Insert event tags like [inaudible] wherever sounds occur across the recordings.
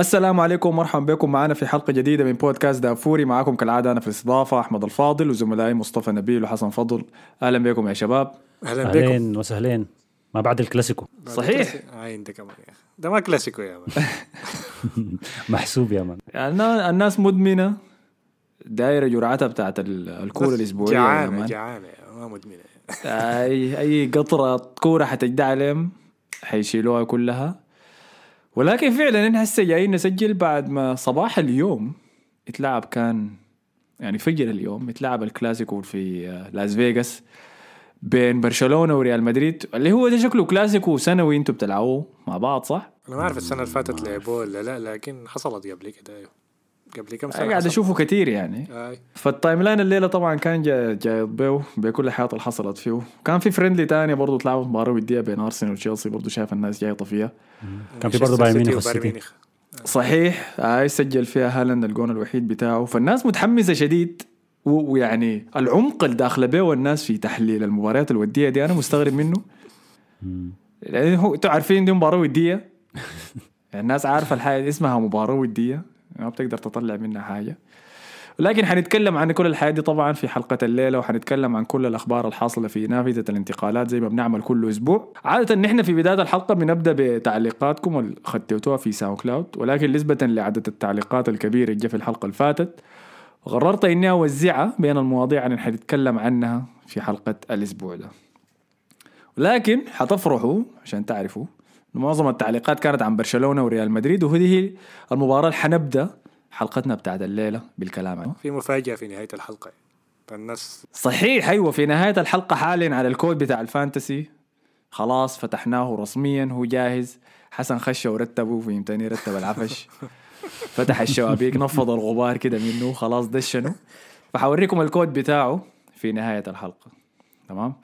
السلام عليكم ومرحبا بكم معنا في حلقة جديدة من بودكاست دافوري. معكم كالعادة أنا في الاستضافة أحمد الفاضل وزملائي مصطفى نبيل وحسن فضل. أهلا بكم يا شباب. أهلا بكم. اهلين وسهلين ما بعد الكلاسيكو. صحيح. هاي أنت كمان يا أخي. ده ما كلاسيكو يا man. [laughs] محسوب يا man. يعني الناس مدمنة. دايرة جرعتها بتاعت ال- الكورة الأسبوعية يا جعانة man. جعانة. ما مدمنة. أي أي قطرة كورة حتجدى عليهم حيشيلوها كلها. ولكن فعلا هسه جايين نسجل بعد ما صباح اليوم اتلعب كان يعني فجر اليوم اتلعب الكلاسيكو في آه، لاس فيغاس بين برشلونة وريال مدريد اللي هو ده شكله كلاسيكو سنوي أنتوا بتلعبوه مع بعض صح؟ أنا ما أعرف السنة اللي فاتت لعبوه ولا لا لكن حصلت قبل كده أيوه قبل كم سنة قاعد. أشوفه كتير يعني. أي. فال timeline الليلة طبعا كان جاي جاي بيه بكل الحياة اللي حصلت فيه. كان في friendly تانية برضه تلعبوا مباراة ودية بين ارسنال وتشيلسي برضه شايف الناس جايطة فيها كان في برضه بايرن ميونخ. صحيح هاي سجل فيها هالاند الجون الوحيد بتاعه. فالناس متحمسة شديد ويعني العمق اللي داخلة بيه الناس في تحليل المباريات الودية دي. أنا مستغرب منه. لأن هو أنتوا عارفين دي مباراة ودية؟ [laughs] الناس عارفة الحاجة دي اسمها مباراة ودية. ما بتقدر تطلع منها حاجة. ولكن حنتكلم عن كل الحياة دي طبعا في حلقة الليلة وحنتكلم عن كل الأخبار الحاصلة في نافذة الانتقالات زي ما بنعمل كل أسبوع. عادة نحن في بداية الحلقة بنبدأ بتعليقاتكم اللي خدتوها في SoundCloud ولكن نسبة لعدد التعليقات الكبيرة اللي في الحلقة اللي فاتت قررت إني أوزعها بين المواضيع اللي حنتكلم عنها في حلقة الأسبوع ده. ولكن حتفرحوا عشان تعرفوا معظم التعليقات كانت عن برشلونة وريال مدريد وهذه هي المباراة اللي حنبدأ حلقتنا بتاعت الليلة بالكلام. عنها في مفاجأة في نهاية الحلقة. الناس صحيح أيوه في نهاية الحلقة حاليا على الكود بتاع الفانتسي. خلاص فتحناه رسميا هو جاهز. حسن خش ورتبه فهمتني رتب العفش. [laughs] فتح الشبابيك نفض الغبار كده منه خلاص دشنه. فحوريكم الكود بتاعه في نهاية الحلقة. تمام؟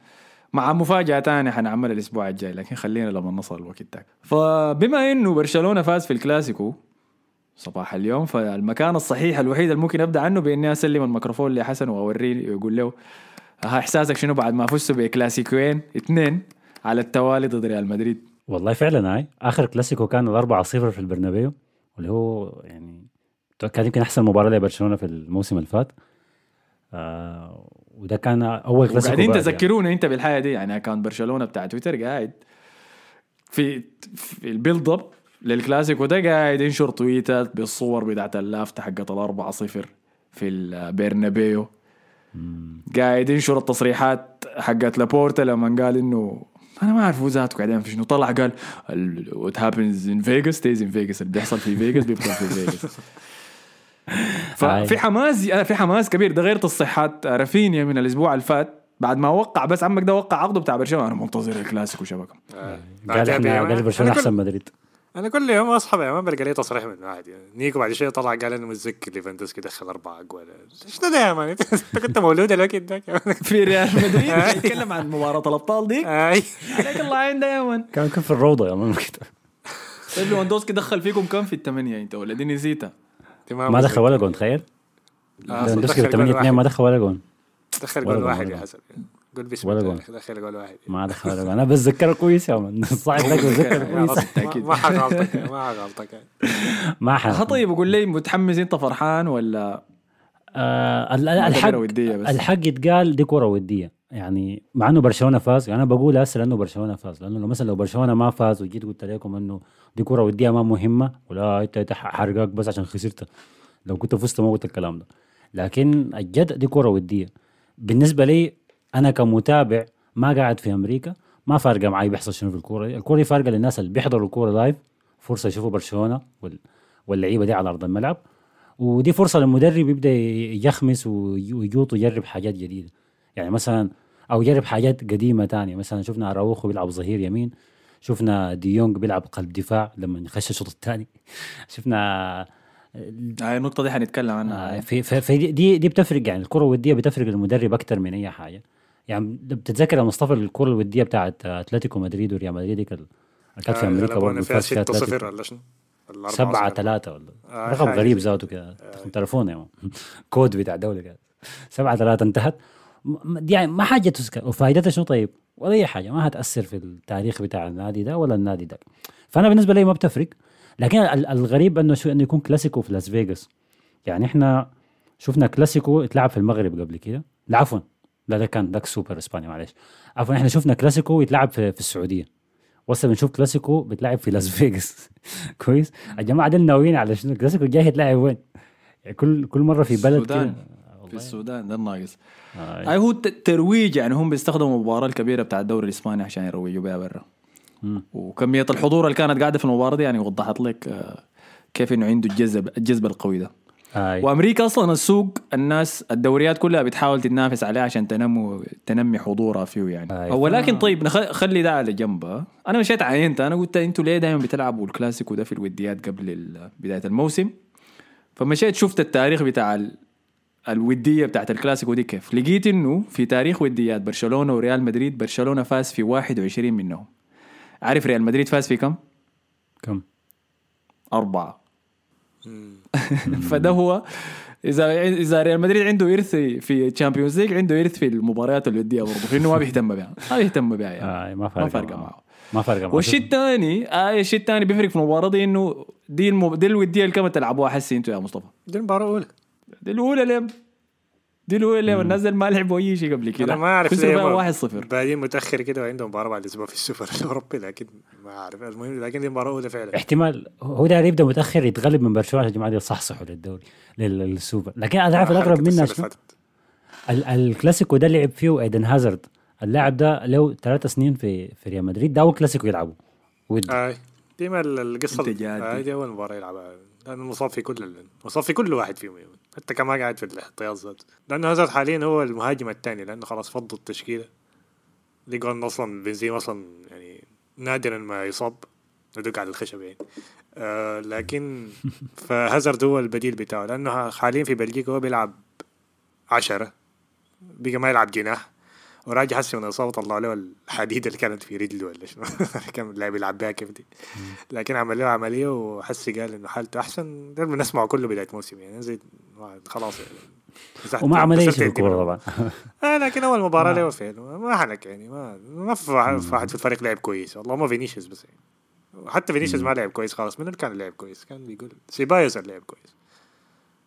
مع مفاجأة تانية حنعملها الأسبوع الجاي لكن خلينا لما نصل الوقت ده فبما إنه برشلونة فاز في الكلاسيكو صباح اليوم فالمكان الصحيح الوحيد اللي ممكن أبدأ عنه بإني أسلم الميكروفون لحسن وأوريه ويقول له ها إحساسك شنو بعد ما فزتوا بكلاسيكوين؟ اثنين على التوالي ضد ريال مدريد. والله فعلا هاي. آخر كلاسيكو كان الأربعة صفر في البرنابيو واللي هو يعني كان يمكن أحسن مباراة لبرشلونة في الموسم اللي فات. آه وده كان أول كلاسيكو وقاعدين بعد تذكرونا أنت بالحياة دي يعني كان برشلونة بتاع تويتر قاعد في في ال build up للكلاسيكو ده قاعد ينشر تويتات بالصور بتاعت اللافته حقت الأربعة صفر في البرنابيو قاعد ينشر التصريحات حقت لابورتا لما قال إنه أنا ما أعرف ذاته قاعدين في شنو. طلع قال what happens in Vegas stays in Vegas اللي بيحصل في فيجاس بيفضل في فيجاس [laughs] ففي حماس أنا في حماس كبير. ده غير تصريحات رافينيا من الأسبوع اللي فات. بعد ما وقع بس عمك ده وقع عقده بتاع برشلونة. أنا منتظر الكلاسيكو شبكة. آه. قال عجبي يا إحنا. قال كل- أحسن مدريد. أنا كل يوم اصحى يا man بلقى لي تصريح من واحد يعني نيكو بعد شوية طلع قال إنه متذكر ليفاندوسكي دخل أربع أجوال. شنو ده يا man [laughs] أنت كنت مولود الوقت ده. [laughs] في ريال مدريد؟ يتكلم عن مباراة الأبطال دي اي عليك الله عين يا man كان كان في الروضة يا man كده. طيب لواندوسكي دخل فيكم كم في الثمانيه أنت ولا دي نسيتها ما دخل ولا جون تخيل؟ آه، ليفاندوسكي دخل 8 جول 2 ما. دخل ولا جون. دخل جول جول، واحد يا جول. حسن. قول بسم ولا جول. دخل جول واحد ما دخل ولا جون. أنا بتذكره كويس يا man [laughs] صاحب لك بتذكره [laughs] كويس. ما- حغلطك ما حغلطك ما حد [laughs] طيب قول لي متحمس أنت فرحان ولا آه الحق. الحق يتقال دي كرة ودية. يعني مع إنه برشلونة فاز يعني أنا بقول هسه لأنه برشلونة فاز. لأنه لو مثلا لو برشلونة ما فاز وجيت قلت لكم إنه دي كرة ودية ما مهمة ولا أنت حرقاك بس عشان خسرت لو كنت فزت ما قلت الكلام ده. لكن الجد دي كرة ودية. بالنسبة لي أنا كمتابع ما قاعد في أمريكا ما فارقة معي بيحصل شنو في الكورة دي. الكورة دي فارقة للناس اللي بيحضروا الكورة live فرصة يشوفوا برشلونة وال- واللعيبة دي على أرض الملعب. ودي فرصة للمدرب يبدأ يخمس وي- ويجوط ويجرب حاجات جديدة. يعني مثلا أو يجرب حاجات قديمة تانية مثلا شفنا أراوخو بيلعب ظهير يمين شفنا ديونج بيلعب قلب دفاع لما يخش الشوط الثاني [laughs] شفنا هاي النقطة دي حنتكلم عنها آه، في في, في دي دي بتفرق يعني الكرة الودية بتفرق للمدرب أكثر من أي حاجة يعني بتتذكر يا مصطفى الكرة الودية بتاعت أتلتيكو مدريد وريال مدريد ديك اللي كانت في أمريكا برضه فيها فاز فيها 6 0 أتلتيكو. ولا شنو؟ ولا 4 سبعة. ثلاثة ولا آه، رقم حاجة غريب ذاته كده تلفون يا. [laughs] كود بتاع دولة كده سبعة ثلاثة انتهت دي يعني ما حاجة تذكر. وفائدتها شنو؟ طيب ولا أي حاجة. ما هتأثر في التاريخ بتاع النادي ده ولا النادي ده. فأنا بالنسبة لي ما بتفرق. لكن ال- الغريب إنه شو إنه يكون كلاسيكو في لاس فيغاس. يعني إحنا شفنا كلاسيكو اتلعب في المغرب قبل كده. لا عفوا. لا ده كان داك سوبر اسبانيا معلش. عفوا إحنا شفنا كلاسيكو يتلعب في, في السعودية. وهسه بنشوف كلاسيكو بيتلعب في لاس [laughs] فيغاس. كويس؟ الجماعة دول ناويين على شنو؟ الكلاسيكو الجاي يتلعب وين؟ يعني كل كل مرة في بلد. كده. في السودان ده الناقص آه. هو ترويج يعني هم بيستخدموا المباراة الكبيرة بتاع الدوري الإسباني عشان يروجوا بها برا. وكمية الحضور اللي كانت قاعدة في المباراة دي يعني وضحت لك آه، كيف إنه عنده الجذب الجذب القوي ده آه. وأمريكا أصلا السوق الناس الدوريات كلها بتحاول تتنافس عليه عشان تنمو تنمي حضورها فيه يعني أي. ولكن طيب نخ- خلي ده على جنب ها. أنا مشيت عينت أنا قلت أنتوا ليه دائما بتلعبوا الكلاسيكو ده في الوديات قبل بداية الموسم فمشيت شفت التاريخ بتاع الودية بتاعت الكلاسيكو دي كيف؟ لقيت إنه في تاريخ وديات برشلونة وريال مدريد برشلونة فاز في 21 منهم. عارف ريال مدريد فاز في كم؟ كم؟ أربعة. [laughs] فده هو. إذا إذا ريال مدريد عنده إرث في Champions League عنده إرث في المباريات الودية برضه في إنه ما بيهتم بها. ما بيهتم بها يعني. آه. ما فارقه ما فارقة معه. ما فارقة معه. والشيء الثاني آه الشيء الثاني بيفرق في المباراة دي إنه دي المب... دي الودية اللي كم تلعبوها حسي أنتوا يا مصطفى. دي المباراة الأولى. دي الأولى ليه؟ دي الأولى ليه؟ الناس اللي ما لعبوا أي شيء قبل كده. أنا ما أعرف ليه ما- 1-0 بادين متأخر كده وعندهم مباراة بعد أسبوع في السوبر الأوروبي لكن ما أعرف. المهم لكن دي مباراة أولى فعلا. احتمال. هو ده يبدا متأخر يتغلب من برشلونة عشان الجماعه دي يصحصحوا للدوري لل- للسوبر. لكن أنا عارف الاغرب منها شنو؟ الكلاسيكو ده لعب فيه إيدن هازارد. اللاعب ده له ثلاث سنين في في ريال مدريد. ده أول كلاسيكو يلعبه. ود. اي ديما ال- القصة. هاي دي أول مباراة يلعبها. لأنه مصاب في كل مصاب في كل واحد فيهم. حتى ما قاعد في الاحتياط ذاته. لأنه هازارد حاليا هو المهاجم الثاني لأنه خلاص فضوا التشكيلة. إنه أصلا بنزيما أصلا يعني نادرا ما يصاب ندق على الخشب يعني. آه لكن [laughs] فهازارد هو البديل بتاعه لأنه حاليا في بلجيكا هو بيلعب عشرة بقى ما يلعب جناح. وراجع حسي من الاصابه طلعوا له الحديده اللي كانت في رجله ولا شنو؟ [laughs] كان اللاعب يلعب بها كيف دي. لكن عمل له عملية وحسي قال إنه حالته أحسن. ده بنسمعه كله بداية موسم يعني. زي خلاص يعني. وما عمل اي شيء الكورة. طبعا. [laughs] آه لكن أول مباراة [laughs] له فين ما حنك يعني. ما ما في واحد في الفريق لعب كويس. والله ما فينيسيوس بس يعني. حتى فينيسيوس ما لعب كويس خلاص من اللي كان لعب كويس؟ كان بيقول سيبايوس لعب كويس.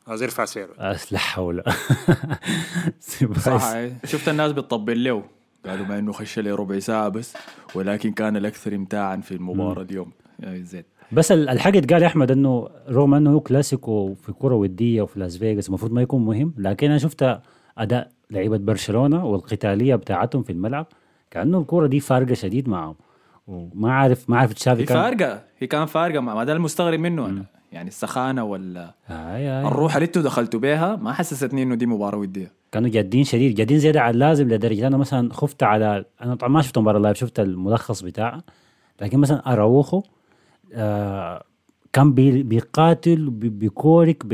عايز يرفع سعره. أس- لا حول. [laughs] صح. شفت الناس بتطبل له. قالوا ما إنه خش لي ربع ساعة بس ولكن كان الأكثر امتاعا في المباراة اليوم. زين. بس ال- الحاجة اتقال يا أحمد إنه رغم إنه هو كلاسيكو في كرة ودية وفي لاس فيغاس المفروض ما يكون مهم. لكن أنا شفت أداء لعيبة برشلونة والقتالية بتاعتهم في الملعب كأنه الكرة دي فارقة شديد معهم. وما عارف ما عارف تشافي هي كان فارقة. هي كان فارقة. ما ده المستغرب منه أنا. يعني السخانة ولا آي. الروح اللي أنتوا دخلتوا بيها ما حسستني إنه دي مباراة ودية. كانوا جادين شديد. جادين زيادة عن اللازم لدرجة أنا مثلا خفت على أنا طبعا ما شفت مباراة live شفت الملخص بتاعها لكن مثلا أراوخو آه كان بي بيقاتل بي- بيكورك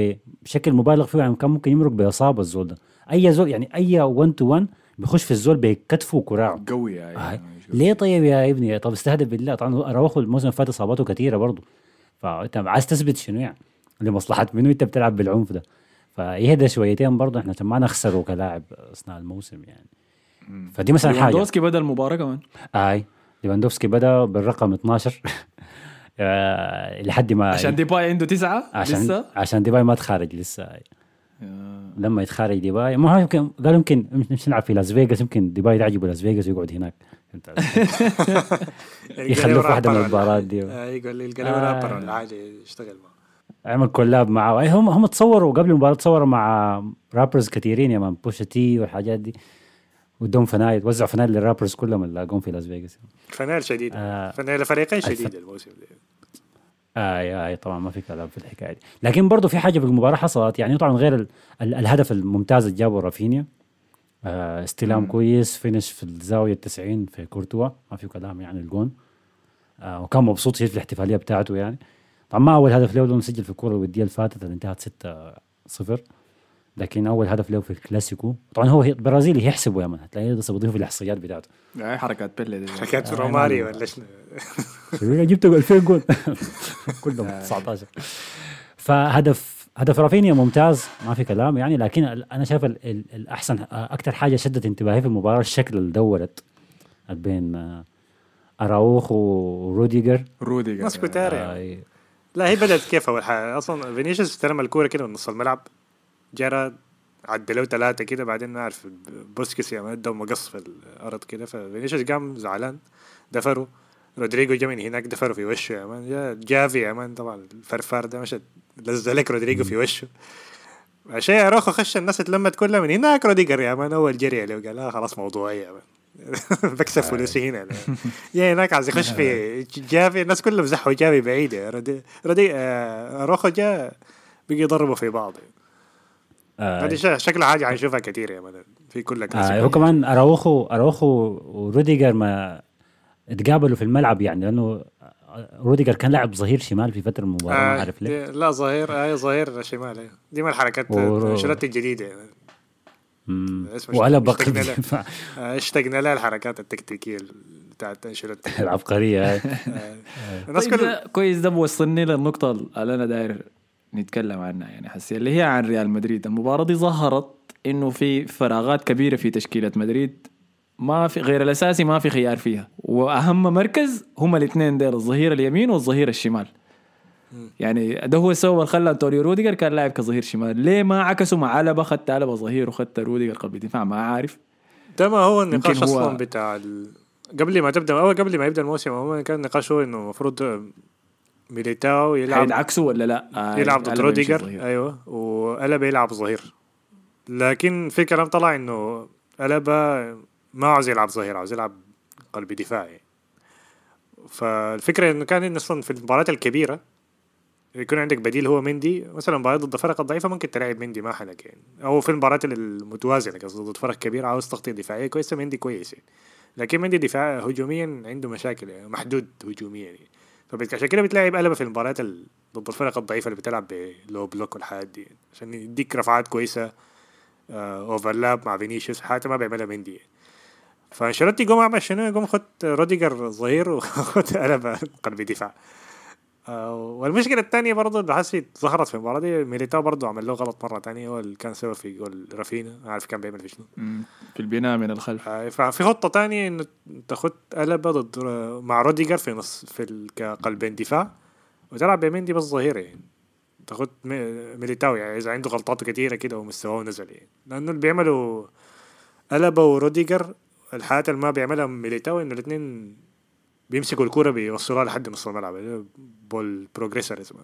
بشكل مبالغ فيه يعني كان ممكن يمرق بإصابة الزول ده. أي زول يعني أي 1 to 1 بيخش في الزول بكتفه وكراعه قوي يعني آه. ليه طيب يا إبني؟ طب استهدف بالله. طبعا أراوخو الموسم اللي فات إصاباته كثيرة برضه. فأنت عايز تثبت شنو يعني؟ لمصلحة منو أنت بتلعب بالعنف ده؟ فيهدى شويتين برضه إحنا ما نخسره كلاعب أثناء الموسم يعني. فدي مثلا حاجة. ليفاندوفسكي بدأ المباراة كمان. آي ليفاندوفسكي بدأ بالرقم 12 [laughs] آه، لحد ما عشان ديباي عنده تسعة؟ عشان لسه؟ عشان ديباي ما تخارج لسه لما يتخارج ديباي ما هو يمكن قالوا يمكن نمشي نلعب في لاس فيغاس يمكن ديباي تعجبه لاس فيغاس ويقعد هناك. [laughs] يخلوه في واحدة من المباريات دي. آه يقول لي القلم آه. رابر ولا حاجة يشتغل معه. عمل collab معه. أي هم هم تصوروا قبل المباراة تصوروا مع rappers كثيرين يا man بوشا تي والحاجات دي. ودهم فنايل وزعوا فنايل لل rappers كلهم اللي لاقوهم في لاس فيغاس فنان شديد. آه. فنان فريقين شديد الموسم ده. اي أي طبعا ما في كلام في الحكاية دي. لكن برضه في حاجة في المباراة حصلت يعني طبعا غير ال ال الهدف الممتاز اللي جابه رافينيا. آه استلام كويس فينش في الزاوية 90 في كورتوا. ما في كلام يعني الجون. آه وكان مبسوط شديد في الاحتفالية بتاعته يعني. طبعا ما أول هدف له لأنه سجل في الكره الودية اللي فاتت اللي انتهت 6 0 لكن أول هدف له في الكلاسيكو. طبعا هو برازيلي يحسبه يا man هتلاقيه لسه بيضيفه في الإحصائيات بتاعته. هاي حركات بيلي دي. حكايه آه، روماريو نعم. ولا شنو؟ جبت 2000 جول. [laughs] كلهم 19 فهدف هدف رافينيا ممتاز ما في كلام يعني لكن أنا شايف ال- ال- الأحسن أكثر حاجة شدت انتباهي في المباراة الشكل اللي دورت بين آه، أراوخ وروديجر. روديجر. ناس كتار آه، يعني لا هي بدأت كيف أول حاجة؟ أصلا فينيسيوس استلم الكورة كده من نص الملعب جرى عدلوا ثلاثة كده بعدين ما أعرف بوسكيس يا مان ادوا مقص في الأرض كده ففينيسيوس قام زعلان دفروا. رودريجو جا من هناك دفروا في وشه يا مان جافي يا مان طبعا الفرفار ده مشى لزق لك رودريجو في وشه. عشان اروخو خش الناس اتلمت كلها من هناك روديجر يا مان أول جري عليه وقال لا خلاص موضوعيه يا مان. [laughs] بكسب فلوسي هنا. يا هناك عايز يخش في جافي الناس كلهم زحوا جافي بعيده رودي رودي آه، أراوخو جا بقي يضربوا في بعض. آه، هذه شكلها حاجة حنشوفها كثير يا man في كل آه هو كمان أراوخو أراوخو وروديجر ما اتقابلوا في الملعب يعني لأنه روديجر كان لاعب ظهير شمال في فترة المباراة ما آه عارف ليه لا ظهير آه ظهير شمال أيوة. دي من الحركات أنشيلوتي الجديدة يعني. وقلب اشتقنا قلب له. الدفاع. آه، لها الحركات التكتيكية بتاعت أنشيلوتي [laughs] العبقرية. آه، الناس طيب كل ده كويس ده بوصلني للنقطة اللي أنا داير نتكلم عنها يعني حسي اللي هي عن ريال مدريد المباراة دي ظهرت إنه في فراغات كبيرة في تشكيلة مدريد ما في غير الأساسي ما في خيار فيها. وأهم مركز هما الاثنين ديل الظهير اليمين والظهير الشمال. يعني ده هو السبب اللي خلى أنطونيو روديجر كان لاعب كظهير شمال. ليه ما عكسوا مع ألابا خدت ألابا ظهير وخدت روديجر قلب دفاع ما عارف ده ما هو النقاش هو- أصلا بتاع ال... قبل ما تبدأ أول قبل ما يبدأ الموسم عموما كان النقاش هو إنه المفروض ميليتاو يلعب حيدعكسوا ولا لا؟ آه يلعب ضد روديجر. أيوه وألابا يلعب ظهير. لكن في كلام طلع إنه ألابا ما عاوز يلعب ظهير عاوز يلعب قلب دفاعي فالفكرة إنه كان أصلا في المباريات الكبيرة يكون عندك بديل هو مندي مثلا مباراة ضد فرق ضعيفة ممكن تلعب مندي ما حنك يعني أو في المباريات المتوازنة قصدي ضد فرق كبيرة عاوز تغطية دفاعية كويسة مندي كويس يعني لكن مندي دفاع هجوميا عنده مشاكل يعني محدود هجوميا يعني فبت- عشان كده بتلاعب ألابا في المباريات ال- ضد الفرق الضعيفة اللي بتلعب ب low block والحاجات دي يعني. عشان يديك رفعات كويسة آه overlap مع فينيسيوس حاجة ما بيعملها مندي يعني. فأنشيلوتي قوم عمل شنو قوم خد روديجر ظهير [laughs] وخد ألابا قلب دفاع. آه، والمشكلة الثانية برضه اللي حسيت ظهرت في المباراة دي. ميليتاو برضه عمل له غلط مرة ثانية هو اللي كان سبب في جول رافينيا عارف كان بيعمل في شنو. في البناء من الخلف. آه، ففي خطة ثانية إنه تاخد ألابا ضد مع روديجر في نص في كقلبين دفاع وتلعب بمندي بس ظهير يعني. تاخد مي- ميليتاو يعني إذا عنده غلطات كثيره كده ومستواه نزل يعني. لأنه اللي بيعملوا ألابا وروديجر الحاجات اللي ما بيعملها ميليتاو انه الاثنين بيمسكوا الكرة بيوصلوها لحد نص الملعب ball progressor اسمه.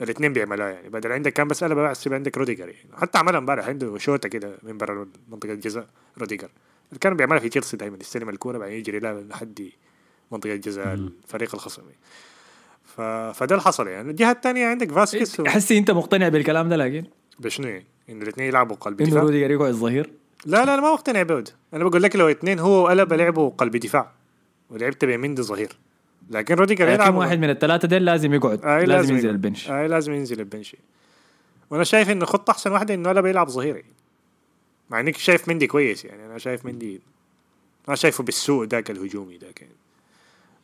الاثنين بيعملوها يعني. بدل عندك كان بس ألابا بس يبقى عندك روديجر يعني. حتى عملها امبارح عنده شوطة كده من برا منطقة الجزاء روديجر. اللي كان بيعملها في تشيلسي دائما يستلم الكورة بعدين يجري لها لحد منطقة جزاء الفريق الخصم يعني. ف... فده اللي حصل يعني. الجهة الثانية عندك فاسكيز و... حسي إنت مقتنع بالكلام ده لكن؟ بشنو يعني؟ انه الاثنين يلعبوا قلب انه دفاع. روديجر يقعد الظهير لا لا أنا ما مقتنع بود أنا بقول لك لو اثنين هو وألابا لعبوا قلب دفاع. ولعبت بمندي ظهير لكن روديجر لكن يلعب واحد من الثلاثة ديل لازم يقعد آه لازم ينزل يقعد. البنش. آه لازم ينزل ال bench. وأنا شايف انه خطه أحسن واحدة إنه ألابا يلعب ظهير يعني. مع إنك شايف مندي كويس يعني أنا شايف مندي ما شايفه بالسوء ذاك الهجومي ذاك. يعني.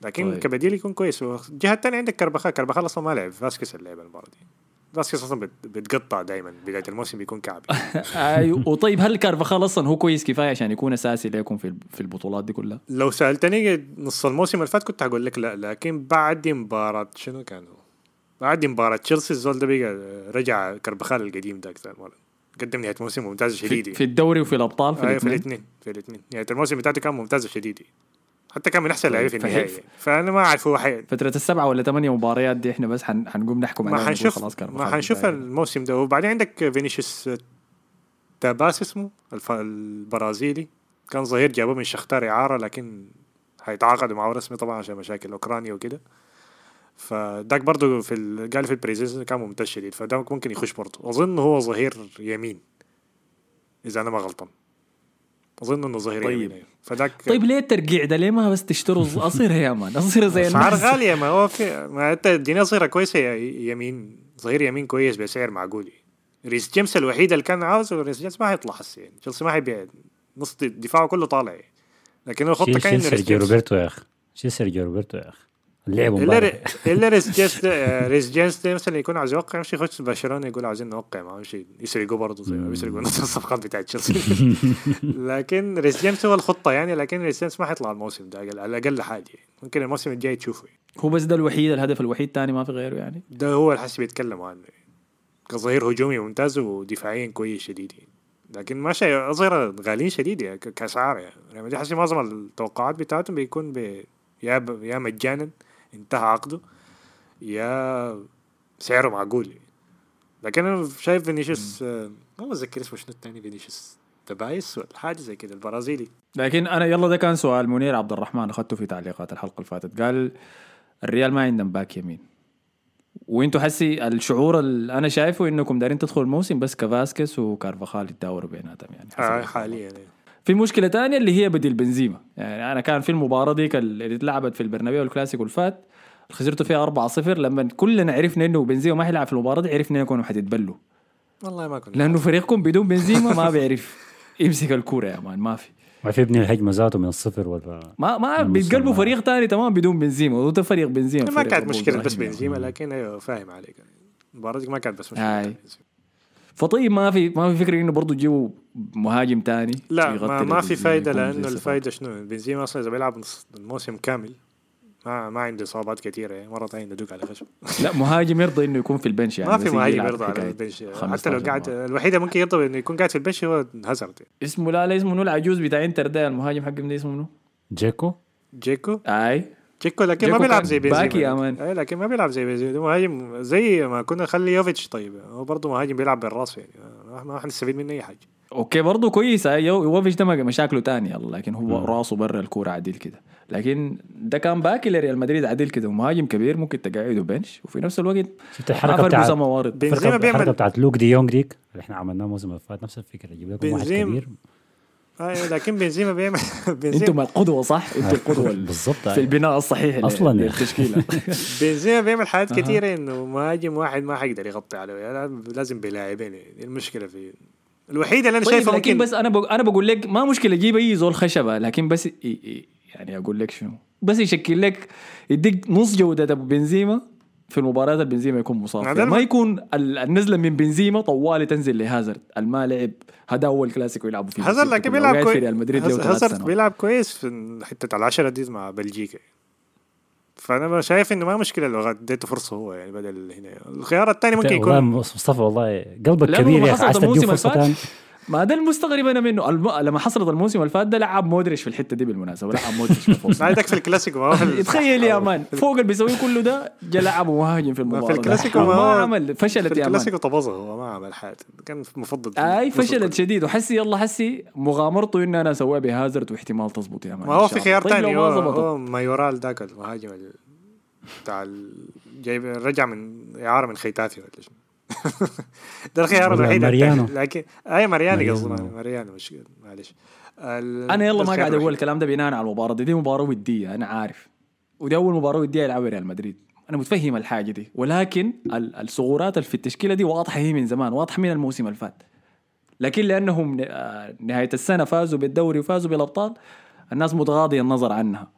لكن طيب. كبديل يكون كويس. والجهه الثانية عندك كربخال كربخال أصلا ما لعب. فاسكس اللي لعب المباراه دي. فاسكس أصلا بت- بتقطع دائما بداية الموسم بيكون كعب. [laughs] أيوه. وطيب هل كارفاخال أصلا هو كويس كفاية عشان يكون أساسي ليكم في في البطولات دي كلها؟ لو سألتني نص الموسم اللي فات كنت هقول لك لا لكن بعد مباراة شنو كان هو؟ بعد مباراة تشيلسي الزول ده بقى رجع كربخال القديم ذاك قدم نهاية موسم ممتازه في, شديد. في الدوري وفي الأبطال في في الاثنين؟ الاثنين في الاثنين. نهاية الموسم بتاعته كان ممتازه شديد حتى كان من أحسن اللاعبين في فهي- النهائي. فأنا ما أعرف هو حي... فترة السبعة ولا ثمانية مباريات دي إحنا بس حن حنقوم نحكم عليها ما حنشوف خلاص كارفخال ما حنشوف. الموسم ده. وبعدين عندك فينيسيوس تاباس اسمه الف... البرازيلي. كان ظهير جابوه من شختار إعارة لكن هيتعاقدوا معه رسمي طبعا عشان مشاكل أوكرانيا وكده. فداك برضه في ال... قال في البريزيشن كان ممتاز شديد. فده ممكن يخش برضه أظن هو ظهير يمين إذا أنا ما غلطان. أظن إنه ظهير طيب. يمين. فداك طيب ليه الترقيع ده؟ ليه ما بس تشتروا أصير يا مان أصير زي [laughs] اسعار الناس. غاليه ما. هو في ما أنت اديني صغيره كويسة يمين ظهير يمين كويس بسعر معقول. ريس جيمس الوحيد اللي كان عاوزه ريس جيمس ما هيطلع هسه يعني تشيلسي ما هيبيع نص دفاعه كله طالع. يعني. لكن الخطه كان ريس سيرجيو جيمس. روبرتو يا أخي. شيل سيرجيو روبرتو يا أخي. اللعب إلا إلا ريس [laughs] جيمس ده- ريس جيمس مثلا يكون عايز يوقع يمشي يخش برشلونة يقول عاوزين نوقع معاه يمشي يسرقوا برضه زي ما بيسرقوا نص الصفقات بتاعت تشيلسي. [laughs] لكن ريس جيمس هو الخطة يعني لكن ريس جيمس ما حيطلع الموسم ده على الاقل حاجة. يعني. ممكن الموسم الجاي تشوفه. هو بس ده الوحيد الهدف الوحيد تاني ما في غيره يعني. ده هو الحس بيتكلموا عنه كظهير هجومي ممتاز ودفاعيا كويس شديد. يعني. لكن ما شيء أظهرة غاليين شديد يعني ك- كأسعار يعني. ريال مدريد حسي معظم التوقعات بتاعتهم بيكون ب... يا ب... يا مجانا انتهى عقده يا سعره معقول يعني. لكن أنا شايف فينيسيوس آه، ما بتذكر اسمه شنو الثاني فينيسيوس تبايس ولا حاجة زي كده البرازيلي لكن أنا يلا ده كان سؤال منير عبد الرحمن أخذته في تعليقات الحلقة اللي فاتت قال الريال ما عندهم back يمين وإنتوا حسي الشعور اللي أنا شايفه إنكم دارين تدخلوا الموسم بس كفاسكس وكارفاخال يتداوروا بيناتهم يعني آه. حاليا يعني. في مشكلة تانية اللي هي بديل بنزيما. يعني أنا كان في المباراة ديك اللي اتلعبت في البرنابيو الكلاسيكو اللي فات خسرتوا فيها 4-0 لما كلنا عرفنا إنه بنزيما ما حيلعب في المباراة دي عرفنا انكم حتتبلوا. والله ما كنت لأنه فريقكم بدون بنزيما ما [laughs] بيعرف يمسك الكورة يا man ما في. ما في يبني الهجمه ذاته من الصفر ولا ما ما بيتقلبوا. فريق تاني تمام بدون بنزيما. وده فريق بنزيما ما كانت مشكلة بس يعني. بنزيما لكن أيوه فاهم عليك. المباراة دي ما كانت بس مشكلة. فطيب ما في ما في فكرة إنه برضه تجيبوا مهاجم تاني لا ما, ما في فايدة لأنه الفايدة شنو؟ بنزيما أصلا إذا بيلعب نص الموسم كامل ما ما عنده إصابات كثيرة يعني مرة ثانية ندوق على خشب. [laughs] لا مهاجم يرضى إنه يكون في البنش يعني ما في مهاجم يرضى على البنش. حتى 15 لو قاعد. الوحيده ممكن يرضى إنه يكون قاعد في البنش هو هازارد. اسمه لا لا اسمه العجوز بتاع إنتر ده المهاجم حقهم ده اسمه منو؟ جيكو؟ جيكو؟ أي. جيكو لكن ما بيلعب زي بنزيما backup يا man. اي لكن ما بيلعب زي بنزيما مهاجم زي ما كنا نخلي يوفيتش طيب هو برضه مهاجم بيلعب بالراس يعني ما- ما حنستفيد منه اي حاجة okay برضه كويس. أي، يو- يوفيتش ده مشاكله تانية يلا لكن هو راسه برا الكورة عديل كده. لكن ده كان backup لريال مدريد عديل كده. ومهاجم كبير ممكن تقعده bench وفي نفس الوقت شفت الحركة بتاعت موارد بنزيما بيعمل- الحركة بتاعت لوك دي يونغ ديك؟ اللي إحنا عملناه الموسم اللي فات نفس الفكرة. يجيب لكم واحد كبير. أيوه لكن بنزيما بيعمل [laughs] أنتم بنزيما القدوة صح؟ أنتم القدوة ال- [laughs] بالضبط. في البناء الصحيح أصلاً يا للتشكيلة. [laughs] بنزيما بيعمل حاجات كثيره إنه مهاجم واحد ما حيقدر يغطي عليه. يعني لازم بلاعبين. يعني المشكلة في الوحيدة اللي أنا طيب شايفها لكن ممكن بس أنا بق... أنا بقول لك ما مشكلة جيب أي زول خشبة لكن بس. يعني أقول لك شنو. بس يشكل لك يديك نص جودة أبو بنزيما في المباريات البنزيما يكون مصاب ما يكون ال- النزلة من بنزيما طوالي تنزل لهازارد الما لعب. هذا أول كلاسيكو يلعبوا فيه. هازارد لكن. بيلعب وقاعد في كويس ريال مدريد هازارد بيلعب كويس في حتة العشرة دي مع بلجيكا. فأنا شايف إنه ما مشكلة لو اديته فرصة هو يعني بدل هنا. الخيار الثاني ممكن يكون مصطفى والله قلبك كبير يا أخي. عايز تديه الموسم فرصه ثانية ما ده المستغرب أنا منه. الم... لما حصلت الموسم اللي فات ده لعب مودريتش في الحتة دي بالمناسبة. لعب مودريتش في الفوز. ما [laughs] عندك في الكلاسيكو في تخيل يا مان [laughs] فوق اللي بيسويه كله ده جا لعبه مهاجم في المباراة. ده. الكلاسيكو ما, عمل فشلت في يا مان. الكلاسيكو طبظه هو ما عمل حاجة. كان مفضل أي. فشلت شديد. وحسي يلا حسي مغامرته إني أنا أسويها بهازارد واحتمال تزبط يا مان ما هو في. خيار طيب ثاني لو هو, هو مايورال ذاك المهاجم ال- بتاع جايب رجع من إعارة من ختافي ولا شنو. ده الخيار الوحيد ماريانو. لكن أي مارياني قصدي ماريانو. مش معلش. ال- أنا يلا ما قاعد أقول. الكلام ده بناء على المباراة دي. دي مباراة ودية أنا عارف. ودي أول مباراة ودية يلعبها ريال مدريد. أنا متفهم الحاجة دي. ولكن ال- الثغورات اللي في التشكيلة دي واضحة هي من زمان واضحة من الموسم اللي فات. لكن لأنهم آه، نهاية السنة فازوا بالدوري وفازوا بالأبطال الناس متغاضية النظر عنها.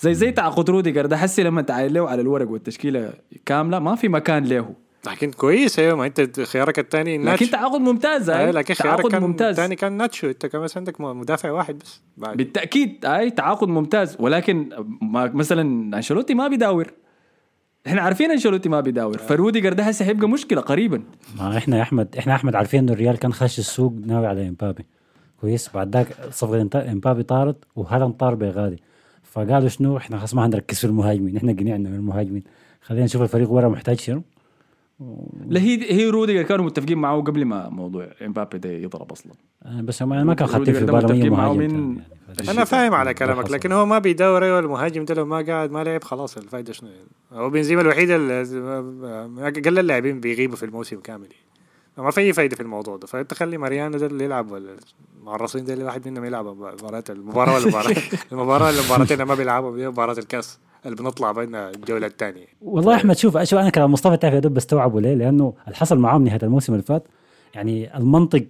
زي زي تعاقد روديجر ده حسي لما تعاين له على الورق والتشكيلة كاملة ما في مكان له. لكن كويس أيوه ما أنت خيارك الثاني لكن تعاقد ممتاز اي هاي لكن خيارك تعاقد كان ممتاز. الثاني كان ناتشو. أنت كمان بس عندك مدافع واحد بس. بعد. بالتأكيد آي تعاقد ممتاز. ولكن ما مثلا أنشيلوتي ما بيداور. إحنا عارفين أنشيلوتي ما بيداور. فروديجر ده هسه هيبقى مشكلة قريبا. ما إحنا يا أحمد إحنا أحمد عارفين إنه الريال كان خش السوق ناوي على إمبابي. كويس. بعد ذاك صفقة إمبابي طارت وهالاند طار بغادي. فقالوا شنو؟ إحنا خلاص ما حنركز في المهاجمين. إحنا قنعنا من المهاجمين. خلينا نشوف الفريق ورا محتاج شنو. لا هي هي روديجر كانوا متفقين معه قبل ما موضوع إمبابي ده يضرب أصلا. بس ما ما كان روديجر في معه مهاجم من- يعني. أنا فاهم على كلامك. لكن هو ما بيدور أيوه المهاجم ده لو ما قاعد ما لعب خلاص الفايدة شنو؟ يعني هو بنزيما الوحيد اللي قل اللاعبين بيغيبوا في الموسم كامل. ما في أي فايدة في الموضوع ده. فأنت خلي ماريانو ده اللي يلعب ولا مع الرصين ده اللي واحد منهم يلعب مباراة المباراة ولا المباراة المباراة اللي المباراتين ما بيلعبوا دي مباراة الكاس. اللي بنطلع بينها الجولة الثانية والله أحمد شوف شوف أنا كلام مصطفى تعرف يا دوب بستوعبه ليه؟ لأنه اللي حصل معاهم نهاية الموسم اللي فات يعني المنطق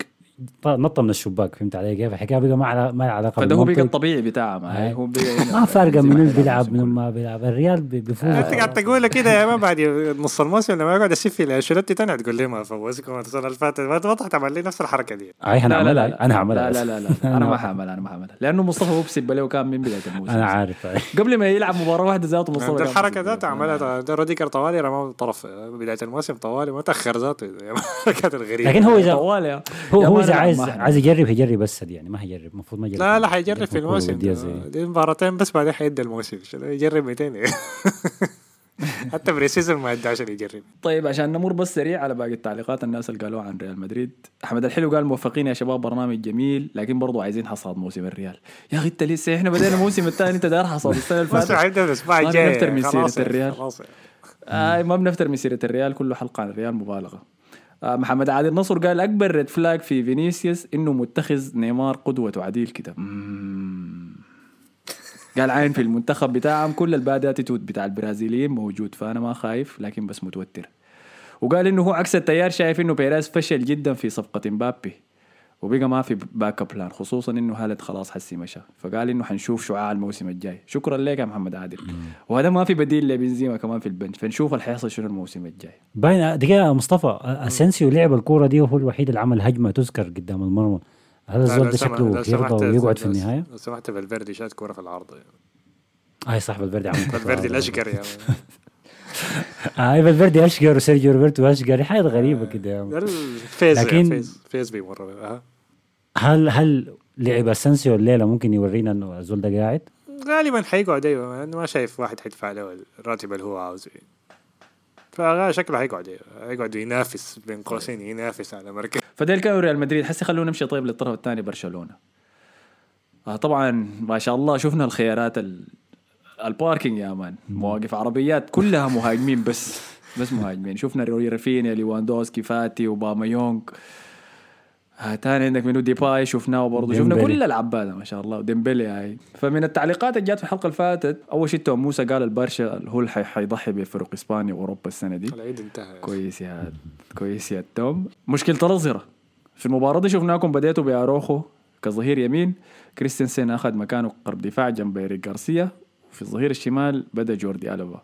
نط من الشباك فهمت علي كيف؟ الحكاية بقى ما علا- ما لها علاقة فده هو بقى. الطبيعي بتاعه ما. هو ما فارقة من اللي بيلعب من. ما بيلعب. الريال بي- بيفوز. أنت قاعد تقول كده يا ما بعد نص الموسم لما يقعد يسف لي انشيلوتي تاني تقول لي ما فوزكم السنة اللي فاتت. ما تعمل لي نفس الحركة دي. أي لا لا هنعملها لا. أنا هعملها لا لا لا. أنا ما حعمل أنا ما حعمل لأنه مصطفى هو بسب له كان من بداية الموسم. أنا عارف. قبل ما يلعب مباراة واحدة ذاته مصطفى الحركة له. عملها. ده روديجر طوالي رماه طرف بداية الموسم طوالي [laughs] ما تاخر ذاته كانت الغريبة. لكن هو اذا طوال يا هو هو عايز ما حعمل. عايز يجرب هيجرب بس دي يعني ما هيجرب المفروض ما يجرب لا لا حيجرب في الموسم. دي مباراتين بس بعدين حيدي الموسم. يجرب متين [laughs] حتى pre season ما ادى عشان يجرب. طيب عشان نمر بس سريع على باقي التعليقات الناس اللي قالوها عن ريال مدريد. أحمد الحلو قال موفقين يا شباب برنامج جميل لكن برضو عايزين حصاد موسم الريال. يا أخي أنت لسه إحنا بدينا الموسم الثاني أنت داير حصاد. السنة اللي بس فاتت حيبدا الأسبوع ما الجاي نفتر من خلاص سيرة يعني، الريال. خلاص. آه ما بنفتر من سيرة الريال كله حلقة عن الريال مبالغة. محمد عادل نصر قال أكبر red flag في فينيسيوس إنه متخذ نيمار قدوة وعديل كده. قال عين في المنتخب بتاعهم كل ال bad attitude بتاع البرازيليين موجود فأنا ما خايف لكن بس متوتر. وقال إنه هو عكس التيار شايف إنه بيريز فشل جدا في صفقة مبابي. وبقى ما في backup plan خصوصا إنه هالاند خلاص حسي مشى. فقال إنه حنشوف شعاع الموسم الجاي. شكرا لك يا محمد عادل. وهذا ما في بديل لبنزيما كمان في ال bench. فنشوف اللي حيحصل شنو الموسم الجاي. باين دقيقة مصطفى أسينسيو لعب الكورة دي وهو الوحيد اللي عمل هجمة تذكر قدام المرمى. هذا الزول ده شكله يرضى ويقعد في النهاية. لو سمحت فالفيردي شات كورة في العرض يعني. أي صح فالفيردي عمل فالفيردي. الأشقر يعني. [laughs] أي فالفيردي أشقر وسيرجيو روبرتو أشقر. حاجة غريبة كده يا ده ال phase لكن- phase phase بيمر. أها. هل هل لعب أسينسيو الليلة ممكن يورينا إنه الزول ده قاعد؟ غالبا حيقعد أيوه لأنه ما شايف واحد حيدفع له الراتب اللي هو عاوزه. فشكله حيقعد أيوة. حيقعد ينافس بين قوسين ينافس على مركز. فديل كانوا ريال مدريد حسي خلونا نمشي طيب للطرف الثاني برشلونة. آه طبعا ما شاء الله شفنا الخيارات ال... ال parking يا man. مواقف عربيات كلها مهاجمين بس بس مهاجمين. شفنا رافينيا ليواندوسكي فاتي أوباميانغ آه تاني عندك منو؟ ديباي شفناه برضه شفنا. كل العباده ما شاء الله. وديمبلي هاي. فمن التعليقات اللي جات في الحلقة اللي فاتت أول شيء توم موسى قال البرشا هو اللي حي- حيضحي بفرق إسبانيا وأوروبا السنة دي. العيد انتهى. كويس يا كويس يا توم. مشكلة الأظهرة في المباراة دي شفناكم بديتوا بأروخو كظهير يمين. كريستنسن أخذ مكانه قرب دفاع جنب إيريك غارسيا. وفي الظهير الشمال بدأ جوردي ألبا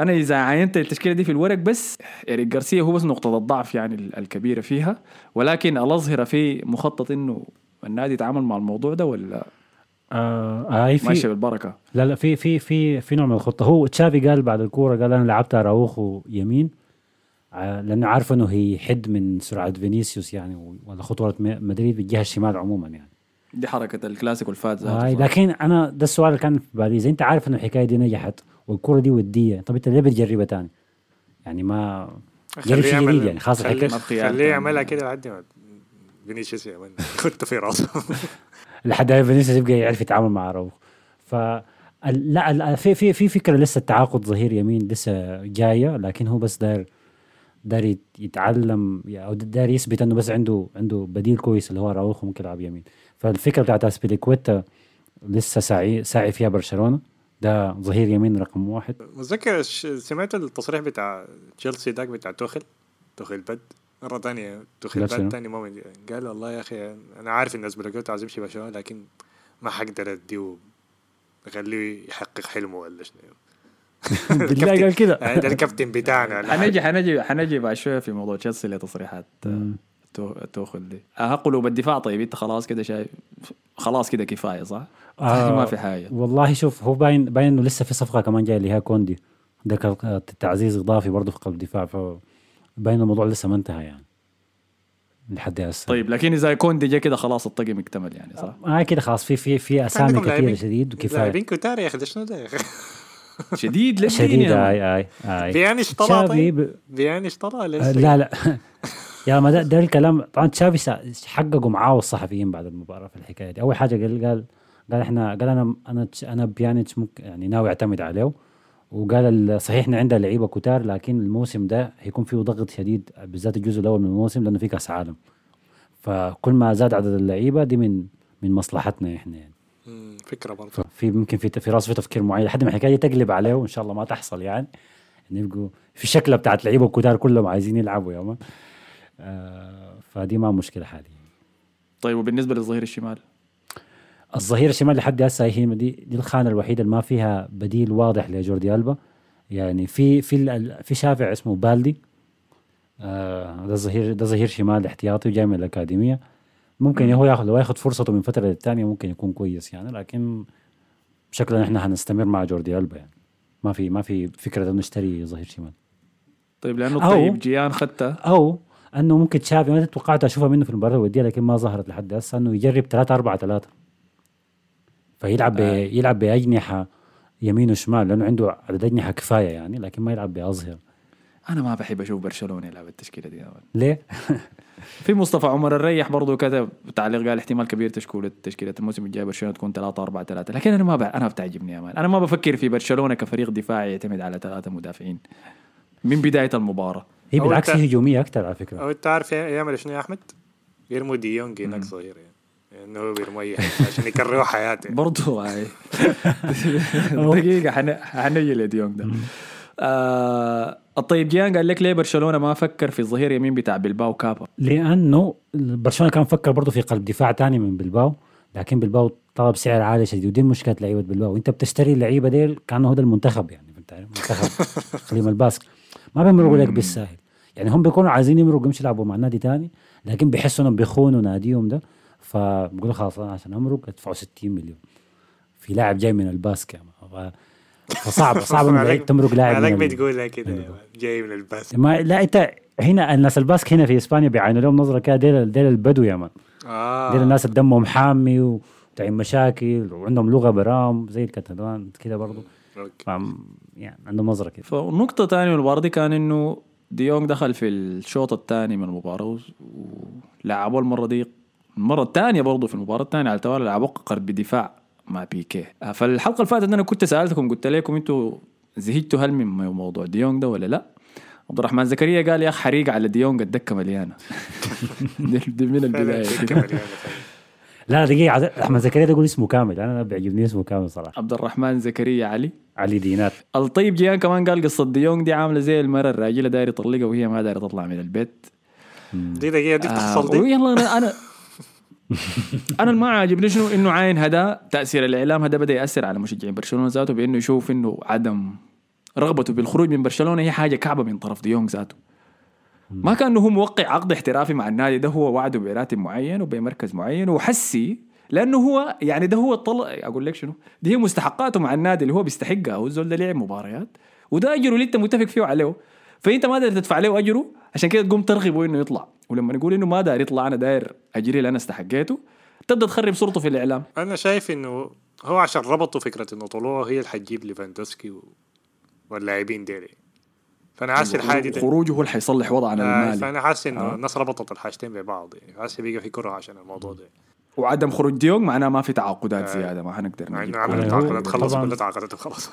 أنا إذا عينت التشكيلة دي في الورق بس إيريك غارسيا هو بس نقطة الضعف يعني ال- الكبيرة فيها. ولكن الأظهرة في مخطط إنه النادي يتعامل مع الموضوع ده ولا آه ماشية في بالبركة؟ لا لا في في في في نوع من الخطة. هو تشافي قال بعد الكورة قال أنا لعبت أراوخو يمين. ع- لأنه عارف إنه هيحد من سرعة فينيسيوس يعني ولا خطوره مدريد بالجهه الشمال عموما يعني. دي حركة الكلاسيكو الفات آه لكن أنا ده السؤال اللي كان في بالي. إذا أنت عارف انه الحكاية دي نجحت والكوره دي ودية. طب أنت ليه بتجربها تاني؟ يعني ما جرب شيء جديد يعني خلاص خليه. يعملها كده لحد ما فينيسيوس يعمل [laughs] كنت في راسه. [laughs] لحد ما فينيسيوس يبقى يعرف يتعامل مع اراوخو ف لا في في في فكرة لسه التعاقد ظهير يمين لسه جاية لكن هو بس داير داير يت- يتعلم أو داير يثبت إنه بس عنده عنده بديل كويس اللي هو راوخو ممكن يلعب يمين. فالفكرة بتاعت أسبيليكويتا لسه ساعي ساعي فيها برشلونة. ده ظهير يمين رقم واحد. متذكر ش- سمعت التصريح بتاع تشيلسي داك بتاع توخل توخل bad مرة تانية توخل؟ bad تاني moment. قال والله يا أخي أنا عارف إن أسبيليكويتا عايز يمشي برشلونة لكن ما حقدر أديه أخليه يحقق حلمه ولا شنو. [laughs] [laughs] بالله قال كده. يعني ده الكابتن بتاعنا حنجي. حنجي حنجي بعد شوية في موضوع تشيلسي لتصريحات آه، تو- توخل دي. آه قلوب الدفاع طيب أنت خلاص كده شايف خلاص كده كفاية صح؟ آه، ما في حاجة. والله شوف هو باين باين إنه لسه في صفقة كمان جاية اللي هي كوندي. ده كان تعزيز إضافي برضه في قلب الدفاع فباين الموضوع لسه ما انتهى يعني. لحد هسه. طيب لكن إذا كوندي جا كده خلاص الطقم اكتمل يعني صح؟ آه كده خلاص. في في في أسامي كثيره شديد وكفاية. لاعبين كتار يا ده شنو ده يا أخي [laughs] شديد للدين شديد اي اي آي. اشترى تشافي طيب؟ ب... بياني اشترى آه، لسه؟ لا لا. [laughs] يا ما ده, ده الكلام. طبعا تشافي حققوا معاه الصحفيين بعد المباراة في الحكاية دي. أول حاجة قال قال قال إحنا قال أنا أنا أنا بيانيتش ممكن يعني ناوي أعتمد عليه. وقال ال- صحيح إحنا عندنا لعيبة كتار لكن الموسم ده هيكون فيه ضغط شديد بالذات الجزء الأول من الموسم لأنه في كأس عالم. فكل ما زاد عدد اللعيبة دي من من مصلحتنا إحنا يعني. مم، فكرة برضه. في ممكن في في راسه في تفكير معين لحد ما الحكاية دي تقلب عليه وإن شاء الله ما تحصل يعني. إن يبقوا في شكلة بتاعت لعيبة الكتار كلهم عايزين يلعبوا يا آه فدي ما مشكلة حاليا. طيب وبالنسبة للظهير الشمال؟ الظهير الشمال لحد هسه هي دي, دي الخانة الوحيدة اللي ما فيها بديل واضح لجوردي ألبا. يعني في في في شافع اسمه بالدي. آه ده ظهير ده ظهير شمال احتياطي وجاي من الأكاديمية. ممكن هو ياخذ لو ياخذ فرصته من فترة للثانيه ممكن يكون كويس يعني لكن شكلنا إحنا حنستمر مع جوردي ألبا يعني. ما في ما في فكرة إنه نشتري ظهير شمال. طيب لأنه أو- طيب جيان خدته. أو أنه ممكن تشافي ما توقعت أشوفها منه في المباراة الودية لكن ما ظهرت لحد هسه أنه يجرب 3 4 3 فيلعب آه. آه. يلعب بأجنحة يمين وشمال لأنه عنده عدد أجنحة كفاية يعني لكن ما يلعب باظهر أنا ما بحب أشوف برشلونة يلعب التشكيلة دي أبداً. ليه؟ [laughs] في مصطفى عمر الريح برضه كتب تعليق قال احتمال كبير تشكيله تشكيله الموسم الجاي برشلونة تكون 3 4 3 لكن أنا ما بع... أنا بتعجبني يا مان أنا ما بفكر في برشلونة كفريق دفاعي يعتمد على ثلاثة مدافعين من بداية المباراة هي بالعكس هجومية أكثر على فكرة أو أنت عارف يعمل شنو يا أحمد؟ يرموا ديونج هناك صغير يعني إنه هو حاجة عشان يكرهوا حياته. برضه هاي. [laughs] دقيقة حن... حنجي لديونج ده. آه الطيب جيان قال لك ليه برشلونة ما فكر في الظهير يمين بتاع بلباو كابا؟ لأنه برشلونة كان فكر برضه في قلب دفاع تاني من بلباو لكن بلباو طلب سعر عالي شديد ودي مشكلة لعيبة بلباو. انت بتشتري اللعيبة ديل كأنه ده المنتخب يعني فهمت علي؟ منتخب [laughs] إقليم الباسك. ما بيمرقوا لك بالساهل. يعني هم بيكونوا عايزين يمرقوا يمشوا يلعبوا مع نادي تاني لكن بيحسوا إنهم بيخونوا ناديهم ده. فبيقولوا خلاص أنا عشان امرق ادفعوا 60 مليون. في لاعب جاي من الباسك ف- فصعب [laughs] صعب لعيب تمرق لاعب عليك بتقولها كده. جاي من الباسك ما لا إنت هنا الناس الباسك هنا في إسبانيا بيعينوا لهم نظرة كده ديل ديل البدو يا مان آه. ديل الناس دمهم حامي وبتاعين مشاكل وعندهم لغة براهم زي الكتالان كده برضه يعني عندهم نظرة كده. فنقطة تانية من المباراة دي كان إنه ديونج دخل في الشوط الثاني من المباراة ولعبوا المرة دي المرة الثانية برضه في المباراة الثانية على التوالي لعبوا قلب دفاع مع بيكي آه، فالحلقة اللي فاتت أنا كنت سألتكم قلت لكم أنتوا زهجتوا هل من موضوع ديونج ده ولا لا؟ عبد الرحمن زكريا قال يا اخ حريق على ديونج الدكة مليانة. [laughs] دي, من [laughs] يعني. لا دقيقة عز- أحمد زكريا ده يقول اسمه كامل. أنا بيعجبني اسمه كامل صراحة. عبد الرحمن زكريا علي؟ علي دينار. الطيب جيان كمان قال قصة ديونج دي عاملة زي المرة الراجلها داير يطلقها وهي ما دايرة تطلع من البيت. دي دقيقة دي آه تحصل دي. ويلا أنا [laughs] أنا ما عاجبني شنو إنه عاين هذا تأثير الإعلام. هذا بدأ يأثر على مشجعين برشلونة ذاته بإنه يشوف إنه عدم رغبته بالخروج من برشلونة هي حاجة كعبة من طرف ديونج ذاته. ما كانه هو موقع عقد احترافي مع النادي. ده هو وعده براتب معين وبمركز معين وحسي لأنه هو يعني ده هو طلع أقول لك شنو؟ دي هي مستحقاته مع النادي اللي هو بيستحقها. هو الزول ده لعب مباريات وده اجره اللي أنت متفق فيه عليه. فأنت ما داير تدفع له أجره؟ عشان كده تقوم ترغبه انه يطلع. ولما نقول إنه ما داير يطلع أنا داير أجري اللي أنا استحقيته تبدأ تخرب صورته في الإعلام. أنا شايف إنه هو عشان ربطوا فكرة إنه طلوعه هي اللي حتجيب ليفاندوسكي و... واللاعبين ديلي. فأنا حاسس الحاجة دي خروجه هو اللي حيصلح وضعنا آه، المالي. فأنا حاسس إنه آه. الناس ربطت الحاجتين ببعض. يعني حاسس بيبقى في كره عشان الموضوع ده. وعدم خروج ديونج معناه ما في تعاقدات آه. زيادة ما حنقدر مع نجيب انه كورة. عمل هو- تعاقدات خلص. كل تعاقداته خلاص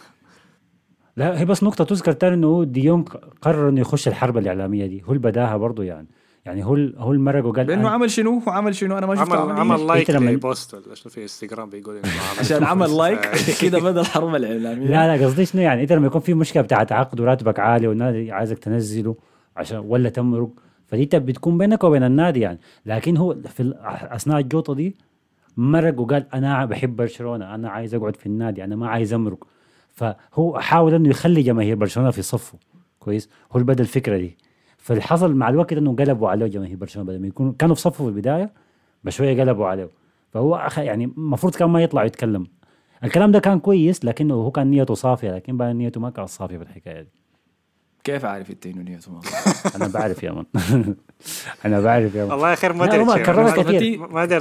لا هي بس نقطة تذكر تاني إنه هو ديونج قرر إنه يخش الحرب الإعلامية دي. هو اللي بداها برضه يعني. يعني هو هو المرق وقال لأنه عمل شنو؟ هو عمل شنو؟ أنا ما شفت عمل عمل like لما- ل post ولا شنو في إنستغرام بيقول إنه عمل عشان عمل like. [laughs] كده بدأ الحرب الإعلامية. لا لا قصدي شنو يعني؟ انت لما يكون في مشكلة بتاعت عقد وراتبك عالي والنادي عايزك تنزله عشان ولا تمرق فدي بتكون بينك وبين النادي يعني. لكن هو في أثناء الجوطة دي مرق وقال أنا بحب برشلونة أنا عايز أقعد في النادي أنا ما عايز أمرق. فهو حاول إنه يخلي جماهير برشلونة في صفه. كويس؟ هو اللي بدأ الفكرة دي. فاللي حصل مع الوقت إنه قلبوا عليه جماهير برشلونة بدل ما يكونوا كانوا في صفه في البداية بشويه قلبوا عليه. فهو أخ- يعني المفروض كان ما يطلع يتكلم الكلام ده كان كويس لكنه هو كان نيته صافية لكن بقى نيته ما كانت صافيه في الحكاية دي. كيف عارف انت انه نيته ما [laughs] أنا بعرف يا من. [laughs] أنا بعرف يا من. والله خير ما أدري ما-. ما- ما أدري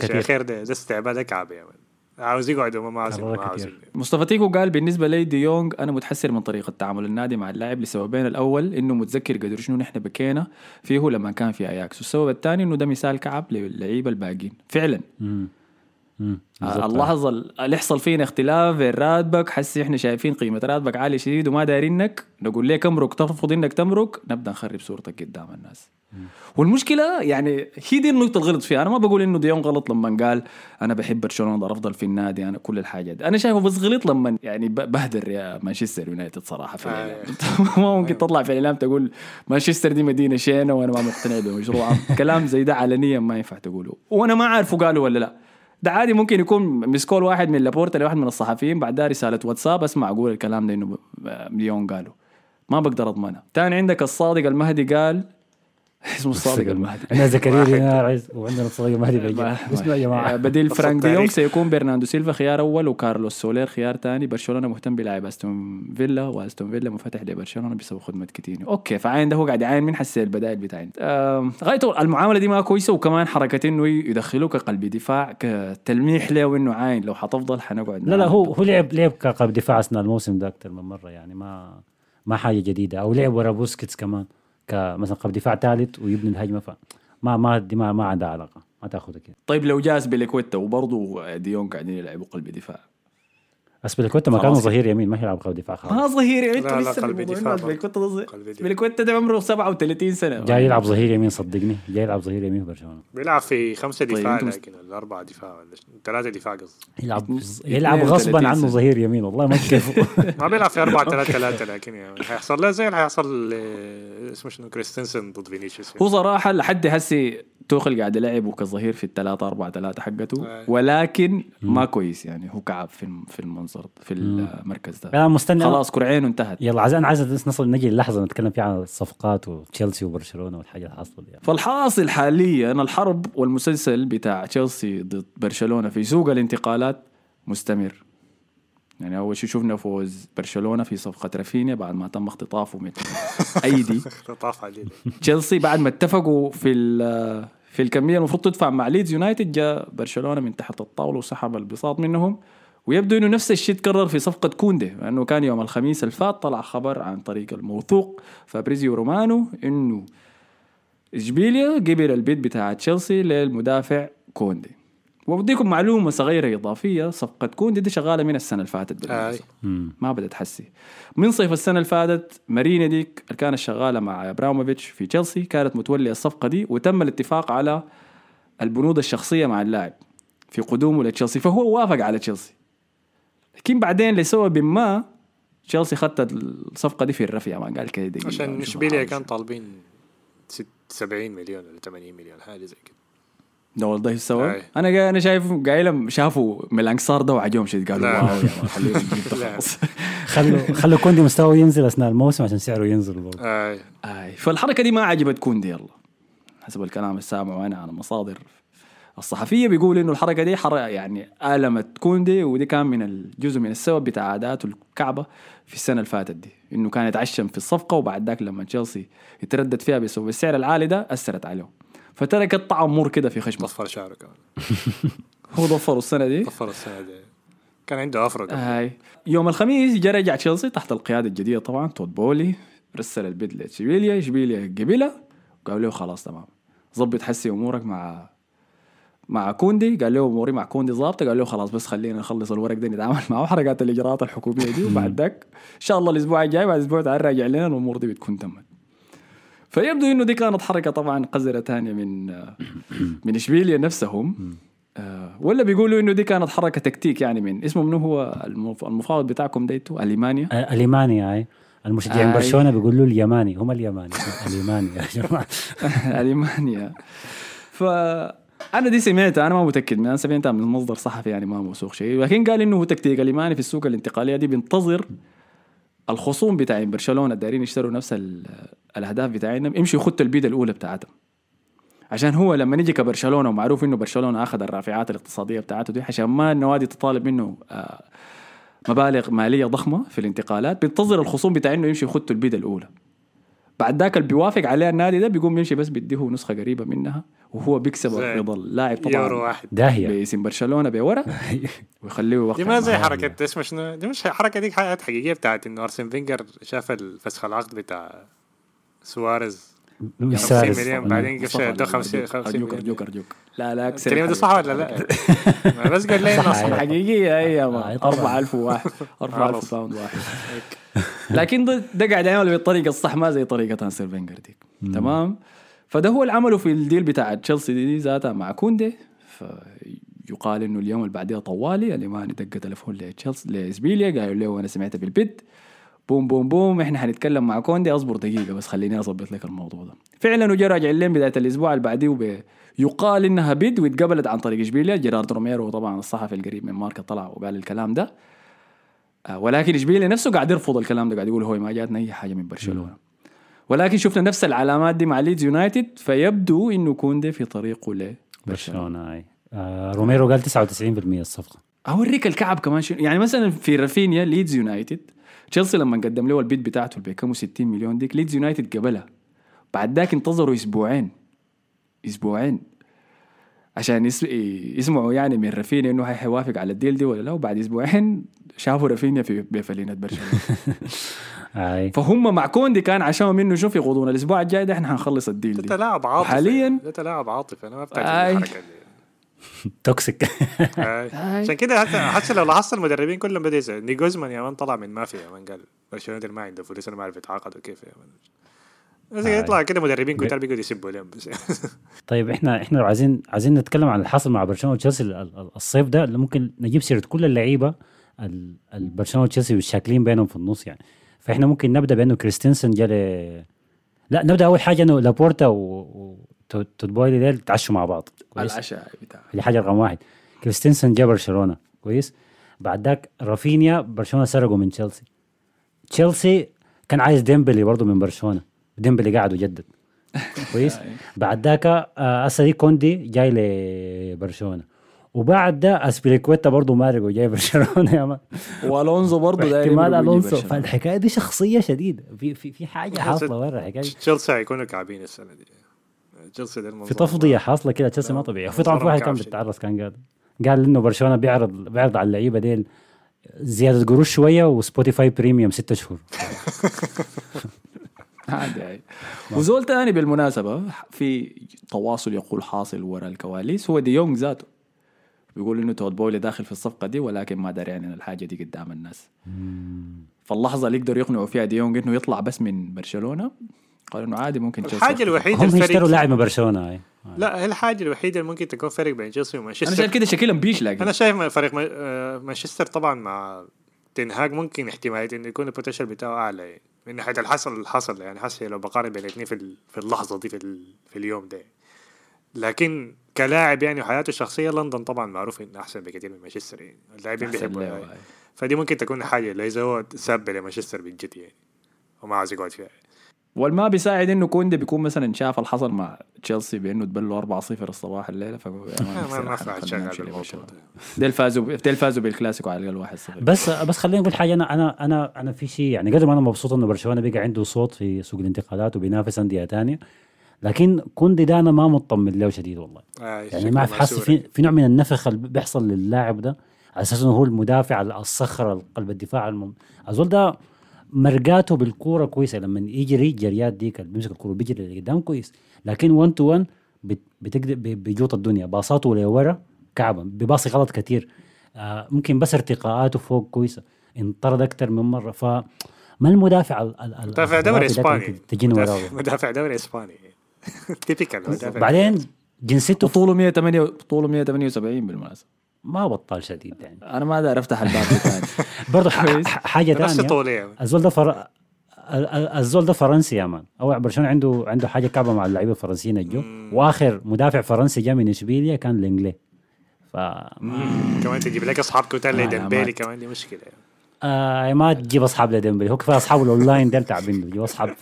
شيء. كتير. خير ده استعباد كعب يا مان عاوز يقعد وما ما عاوز مصطفى تيكو قال بالنسبة لي ديونج أنا متحسر من طريقة تعامل النادي مع اللاعب لسببين الأول إنه متذكر قدر شنو نحن بكينا فيه لما كان في أياكس والسبب الثاني إنه ده مثال كعب للعيبة الباقيين. فعلا. مم. آه،. اللحظه اللي يحصل فينا اختلاف بين راتبك حس إحنا شايفين قيمة راتبك عالية شديد وما دايرينك نقول لك امرك ترفض إنك تمرك؟ نبدأ نخرب صورتك قدام الناس. والمشكلة يعني هي دي النقطة اللي غلط فيها. أنا ما بقول إنه ديون غلط لما قال أنا بحب برشلونة ده أفضل في النادي أنا كل الحاجات دي. أنا شايفه بس غلط لما يعني ب- بهدر يا مانشستر يونايتد صراحة في الإعلام. [laughs] ما ممكن تطلع في الإعلام تقول مانشستر دي مدينة شينة وأنا ما مقتنع بمشروعها كلام زي ده علنيا ما ينفع تقوله. وأنا ما عارفه قالوا ولا لا. ده عادي ممكن يكون missed call واحد من لابورتا لواحد من الصحفيين بعدها رسالة واتساب أسمع أقول الكلام ده إنه مليون قالوا. ما بقدر أضمنها. تاني عندك الصادق المهدي قال اسمه الصادق المهدي. أنا زكريا عز وعندنا الصديق مهدي بيجي. اسمع يا جماعة. بديل قصة فرانك ديونج تاريخ. سيكون برناندو سيلفا خيار أول وكارلوس سولير خيار ثاني برشلونة مهتم بلاعب أستون فيلا وأستون فيلا منفتح لبرشلونة بسبب خدمة كوتينيو أوكي فعاين ده هو قاعد يعاين. من حس البدائل بتاعين غايته المعاملة دي ما كويسة وكمان حركة إنه يدخلوه كقلب دفاع كتلميح له إنه عاين. لو حتفضل حنقعد لا لا. هو هو لعب لعب كقلب دفاع اثناء الموسم ده أكثر من مرة يعني. ما ما حاجة جديدة. أو لعب ورا بوسكيتس كمان. كمثلا قلب دفاع ثالث ويبني الهجمة فما ما دي ما, ما عندها علاقة ما تأخذها كده طيب لو جا ازبيليكويتا وبرضه ديونج قاعدين يلعبوا قلب دفاع اسبليكويتا ما كان. ظهير يمين ما يلعب قلب دفاع ما خالص ظهير يعني انت لا، لا، لسه قلب دفاع ده ظهير. عمره 37 سنة. جاي يلعب ظهير يمين صدقني جاي يلعب ظهير يمين في برشلونة. بيلعب في خمسة طيب، دفاع مست- لكن ولا أربعة دفاع ولا ثلاثة دفاع قصدي. يلعب اثنين يلعب غصبا عنه سنة. ظهير يمين والله ما كيف [laughs] ما بيلعب في 4 3 3 لكن يعني هيحصل له زي اللي هيحصل ل- اسمه شنو كريستنسن ضد فينيسيوس هو صراحة لحد هسي توخل قاعد يلعبه كظهير في الثلاثة أربعة ثلاثة حقته آه. ولكن ما كويس يعني هو كعب في في المنظر في المركز ده. أنا مستني. خلاص كرعينه انتهت. يلا عايز أنا عايز نصل نجي اللحظه نتكلم فيها عن الصفقات وتشيلسي وبرشلونة والحاجة اللي حصلت يعني فالحاصل حاليا الحرب والمسلسل بتاع تشيلسي ضد برشلونة في سوق الانتقالات مستمر. يعني أول شيء شفنا فوز برشلونة في صفقة رافينيا بعد ما تم اختطافه من أيدي. [laughs] طاف عليه تشيلسي بعد ما اتفقوا في ال- في الكمية المفروض تدفع مع ليدز يونايتد جاء برشلونة من تحت الطاولة وسحب البساط منهم. ويبدو إنه نفس الشيء تكرر في صفقة كوندي لأنه كان يوم الخميس الفات طلع خبر عن طريق الموثوق فابريزيو رومانو إنه إشبيليا قبل ال bid بتاع تشيلسي للمدافع كوندي. وبديكم معلومة صغيرة إضافية صفقة كوندي دي شغالة من السنة اللي فاتت بالمناسبة. ما بدأت حسي. من صيف السنة اللي فاتت مارينا ديك اللي كانت شغالة مع ابراموفيتش في تشيلسي كانت متولية الصفقة دي وتم الاتفاق على البنود الشخصية مع اللاعب في قدومه لتشيلسي. فهو وافق على تشيلسي. لكن بعدين لسبب ما تشيلسي خدت الصفقة دي في الرفيع ما قال كده. عشان إشبيليا حاجة. كان طالبين ست- 70 مليون ولا 80 مليون حاجة زي كده. والله السبب أي. أنا قا- أنا شايف قايلهم شافوا ملانكسار ده وعجبهم شيء قالوا؟ لا. واو يا لا. [laughs] خلاص. خلوا خلوا كوندي مستواه ينزل أثناء الموسم عشان سعره ينزل برضه. آه. آي فالحركة دي ما عجبت كوندي يلا. حسب الكلام اللي سامعه أنا على مصادر الصحفية بيقول إنه الحركة دي حر يعني آلمت كوندي ودي كان من الجزء من السبب بتاع عاداته الكعبة في السنة اللي فاتت دي. إنه كان يتعشم في الصفقة وبعد ذاك لما تشيلسي يتردد فيها بسبب السعر العالي ده أثرت عليه فتركت طعم مر كده في خشمه. ضفر شعره كمان. [laughs] هو ضفره السنة دي؟ ضفر السنة دي. كان عنده افرق هاي. يوم الخميس جا رجع تشيلسي تحت القيادة الجديدة طبعا تود بولي رسل البيد لاشبيليا اشبيليا قبلها وقالوا له خلاص تمام. ظبط حسي أمورك مع مع كوندي. قال له أموري مع كوندي ظابطة. قال له خلاص بس خلينا نخلص الورق ده نتعامل معه. حركات الإجراءات الحكومية دي وبعد [laughs] ذاك إن شاء الله الأسبوع الجاي بعد أسبوع تعال راجع لنا الأمور دي بتكون تمت. فيبدو إنه دي كانت حركة طبعا قذرة ثانية من [coughs] من إشبيليا نفسهم. آه، ولا بيقولوا إنه دي كانت حركة تكتيك يعني من اسمه منو هو المف- المفاوض بتاعكم ديتو المانيا آه، اليماني هاي المشجعين آي. برشلونة بيقولوا اليماني هم اليماني اليماني يا جماعة. [laughs] المانيا فانا دي سمعتها أنا ما متأكد من أنا سمعتها من مصدر صحفي يعني ما موثوق شيء. لكن قال إنه هو تكتيك أليماني في السوق الانتقالية دي بينتظر الخصوم بتاعين برشلونة دايرين يشتروا نفس ال- الأهداف بتاعتنا يمشوا يخطوا البيدة الأولى بتاعتهم. عشان هو لما نيجي كبرشلونة ومعروف إنه برشلونة أخذ الرافعات الاقتصادية بتاعته دي عشان ما النوادي تطالب منه آه، مبالغ مالية ضخمة في الانتقالات بينتظر الخصوم بتاع إنه يمشي يخطوا البيدة الأولى. بعد ذاك اللي بيوافق عليها النادي ده بيقوم يمشي بس بيديه نسخة قريبة منها. وهو بيكسب زي رضا اللاعب يورو طبعا واحد. داهية. باسم برشلونة بورق [laughs] ويخليه يوقع دي ما زي. حركة اسمه شنو؟ دي مش حركة دي حاجات حقيقية بتاعت إنه أرسن فينجر شاف الفسخ العقد بتاع سواريز. لويس 50 سواريز. مليون بعدين قفش ادوه لا، 50 جوكر 50 جوكر جوكر جوكر لا لا اكسر الكلمة دي صح ولا لا؟ [laughs] بس قال لي صح،. حقيقية هي آه، ما. طبعاً. 4000 واحد. [laughs] 4000 خلاص. باوند واحد. لكن ده, قاعد يعمل بالطريقة الصح ما زي طريقة هانسر فينجر ديك. تمام؟ فده هو اللي عمله في الديل بتاع تشيلسي دي, دي ذاتها مع كوندي. فيقال إنه اليوم اللي بعدها طوالي. اليماني دق تليفون لتشيلسي لاسبيليا قالوا له أنا سمعت بالبيت بوم بوم بوم. إحنا حنتكلم مع كوندي. أصبر دقيقة بس خليني أظبط لك الموضوع ده. فعلا وجا راجع لين بداية الأسبوع اللي بعديه يقال إنها bid واتقبلت عن طريق اشبيليا جيرارد روميرو طبعا الصحفي القريب من ماركا طلع وقال الكلام ده. آه، ولكن اشبيليا نفسه قاعد يرفض الكلام ده. قاعد يقول هو ما جاتنا أي حاجة من برشلونة. ولكن شفنا نفس العلامات دي مع ليدز يونايتد فيبدو إنه كوندي في طريقه ل برشلونة أي. آه روميرو قال 99% الصفقة. أوريك الكعب كمان شنو. يعني مثلا في رافينيا ليدز يونايتد تشيلسي لما قدم له ال bid بتاعته اللي بكم 60 مليون ديك ليدز يونايتد قبلها. بعد ذاك انتظروا أسبوعين. أسبوعين. عشان يس... يسمعوا يعني من رافينيا إنه حيوافق على الديل دي ولا لا. وبعد أسبوعين شافوا رافينيا في فنيلة برشلونة. [laughs] اي فهم مع كوندي كان عشانهم انه شوف في غضون الأسبوع الجاي ده إحنا حنخلص الديل ده دي. تلاعب عاطفي. حالياً- ده تلاعب عاطفي. أنا ما. بتعجبني الحركه دي. [laughs] toxic. [laughs] عشان كده حتى لو لاحظت المدربين كلهم بدأ يسأل ناجلزمان يا man طلع من ما في يا man قال. برشلونة ما عنده فلوس أنا ما أعرف يتعاقدوا كيف يا man. يطلع كده مدربين كتار بيقعدوا يسبوا لهم بس. [laughs] طيب إحنا إحنا لو عايزين عايزين نتكلم عن اللي حصل مع برشلونة وتشيلسي ال- ال- الصيف ده اللي ممكن نجيب سيرة كل اللعيبة ال- ال- برشلونة وتشيلسي والشاكلين بينهم في النص يعني. فاحنا ممكن نبدأ بأنه كريستنسن جا ل- لا نبدأ أول حاجة إنه لابورتا وتود بويلي ديل تعشوا مع بعض. كويس؟ العشاء بتاع. دي حاجة رقم واحد. كريستنسن جا برشلونة. كويس؟ بعد ذاك رافينيا برشلونة سرقوا من تشيلسي. تشيلسي كان عايز ديمبلي برضه من برشلونة. ديمبلي قاعد وجدد. [laughs] كويس؟ بعد ذاك آه، هسه دي كوندي جاي لبرشلونة. وبعد ده أسبريكويتا برضه مارق وجاي [laughs] برشلونة يا man. وألونزو برضه داير احتمال برشلونة. فالحكاية دي شخصية شديدة. في في في حاجة حاصلة ورا الحكاية دي. تشيلسي هيكونوا كعبين السنة دي. تشيلسي ده في تفضيه حاصلة كده تشيلسي ما طبيعي. وفي طبعا في واحد كان. بيتعرض كان قال قال إنه برشلونة بيعرض بيعرض على اللعيبة ديل زيادة قروش شوية و Spotify Premium ستة شهور. [laughs] عادي وزول تاني بالمناسبة في تواصل يقول حاصل وراء الكواليس هو دي يونغ ذاته. بيقول إنه تود بويلي داخل في الصفقة دي ولكن ما داري عن الحاجة دي قدام الناس. فاللحظة اللي يقدروا يقنعوا فيها دي يونغ إنه يطلع بس من برشلونة قالوا إنه عادي ممكن تشيلسي الحاجة. الوحيدة هم اشتروا لاعب من برشلونة هاي لا هي الحاجة الوحيدة اللي ممكن تكون فرق بين تشيلسي أنا ومانشستر شايف كده شكلهم بيش لكن. أنا شايف فريق ما- آه، مانشستر طبعا مع تنهاج ممكن احتمالية إنه يكون ال potential بتاعه أعلى يعني من ناحية الحصل اللي حصل يعني حسي لو بقارن بين الاثنين في ال- في اللحظة دي في ال- في اليوم ده. لكن كلاعب يعني وحياته الشخصية لندن طبعا معروف إنه أحسن بكثير من مانشستر يعني. اللاعبين بيحبوا يعني. فدي ممكن تكون حاجة اللي إذا هو ساب لمانشستر بجد يعني. وما عايز يقعد فيها. والما بيساعد إنه كوندي بيكون مثلا شاف اللي حصل مع تشيلسي بإنه اتبلوا 4-0 الصباح الليلة يا man [laughs] ما ما شغال. ديل فازوا ديل فازوا بالكلاسيكو على الأقل 1-0 بس بس خليني نقول حاجة أنا أنا أنا أنا في شيء يعني قدر ما أنا مبسوط إنه برشلونة بقى عنده صوت في سوق الانتقالات وبينافس أندية ثانية لكن كوندي ده أنا ما مطمن له شديد والله. آه، يعني ما حاسس في في نوع من النفخ اللي بيحصل للاعب ده على أساس إنه هو المدافع الصخرة قلب الدفاع الم... الزول ده مرقاته بالكورة كويسة. لما يجري جريات ديك اللي بيمسك الكورة بيجري لقدام كويس. لكن 1 to 1 بتقدر بيجوط الدنيا. باصاته لورا كعبة بباصي غلط كتير. آه ممكن بس ارتقاءاته فوق كويسة. انطرد أكثر من مرة. ف ما المدافع ال- ال- ال- مدافع دوري إسباني. مدافع دوري إسباني. [laughs] typical بعدين جنسيته طوله 108 طوله 178 بالمناسبة. ما بطال شديد يعني. أنا ما أقدر أفتح الباب [laughs] ثاني برضه حاجة نفس ثانية. الزول ده فر... ال- ال- الزول ده فرنسي يا man. أو برشلونه عنده عنده حاجة كعبة مع اللعيبة الفرنسيين الجو. وآخر مدافع فرنسي جاء من إشبيليا كان لينجلي ف كمان تجيب لك أصحاب كتار آه، لديمبيلي مات. كمان دي مشكلة. آه ما تجيب أصحاب لديمبلي هو كفاية أصحابه الأونلاين ده تعبين. له، جيب أصحاب. [laughs]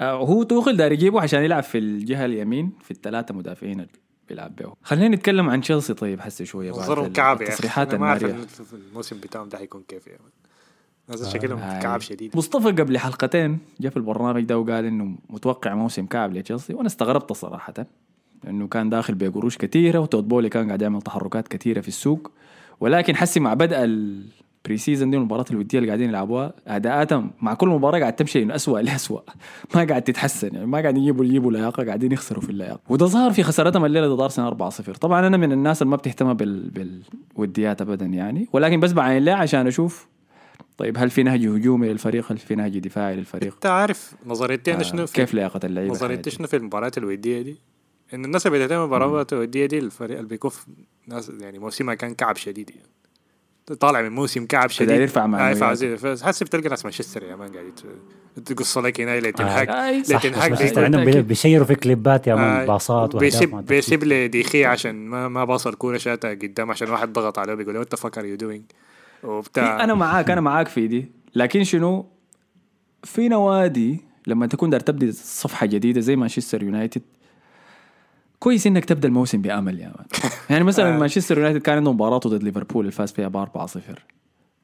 آه، هو توخل داير يجيبه عشان يلعب في الجهة اليمين في الثلاثة مدافعين بيلعب بيهم. خلينا نتكلم عن تشيلسي طيب حسي شوية بعد كعب التصريحات ما أعرف الموسم بتاعهم ده حيكون كيف يعني. ناس شكلهم هاي. كعب شديد. مصطفى قبل حلقتين جاء في البرنامج ده وقال إنه متوقع موسم كعب لتشيلسي وأنا استغربت صراحة. لأنه كان داخل بقروش كثيره وتود بويلي كان قاعد يعمل تحركات كثيره في السوق. ولكن حسي مع بدء ال pre-season دي المباريات الودية اللي قاعدين يلعبوها اداءاتهم مع كل مباراة قاعد تمشي إنه اسوء لاسوء [laughs] ما قاعد تتحسن يعني ما قاعد يجيبوا يجيبوا لياقة قاعدين يخسروا في اللياقة. وده ظهر في خسارتهم الليلة ضد أرسنال 4-0 طبعا أنا من الناس اللي ما بتهتم بال... بالوديات ابدا يعني ولكن بس بعين الله عشان أشوف طيب هل في نهج هجومي للفريق؟ هل في نهج دفاعي للفريق؟ أنت عارف نظريتين آه شنو في كيف لياقة اللعيبة نظريتي؟ شنو في المباريات الودية دي؟ إن الناس اللي بتهتم بالمباريات الودية دي الفريق اللي بيكف ناس يعني موسمها كان كعب شديد يعني. طالع من موسم كعب شديد. يرفع معنوياته. آه، يرفع زي حسب تلقى ناس مانشستر يا مان قاعد تقص لك هنا ليتن آه. هاك آي، صح ليتن هاك بس دي- مانشستر عندهم بي- بيشيروا في كليبات يا آه، مان باصات وأهداف بيسيب مع بيسيب لي ديخي عشان ما ما باص الكوره شاتها قدام عشان واحد ضغط عليه بيقول له وات فكر يو دوينج وبتاع. أنا معاك أنا معاك في دي. لكن شنو؟ في نوادي لما تكون دار تبدي صفحة جديدة زي مانشستر يونايتد كويس إنك تبدأ الموسم بأمل يا مان. [laughs] يعني مثلا مانشستر يونايتد كان عنده مباراته ضد ليفربول اللي فاز فيها ب 4-0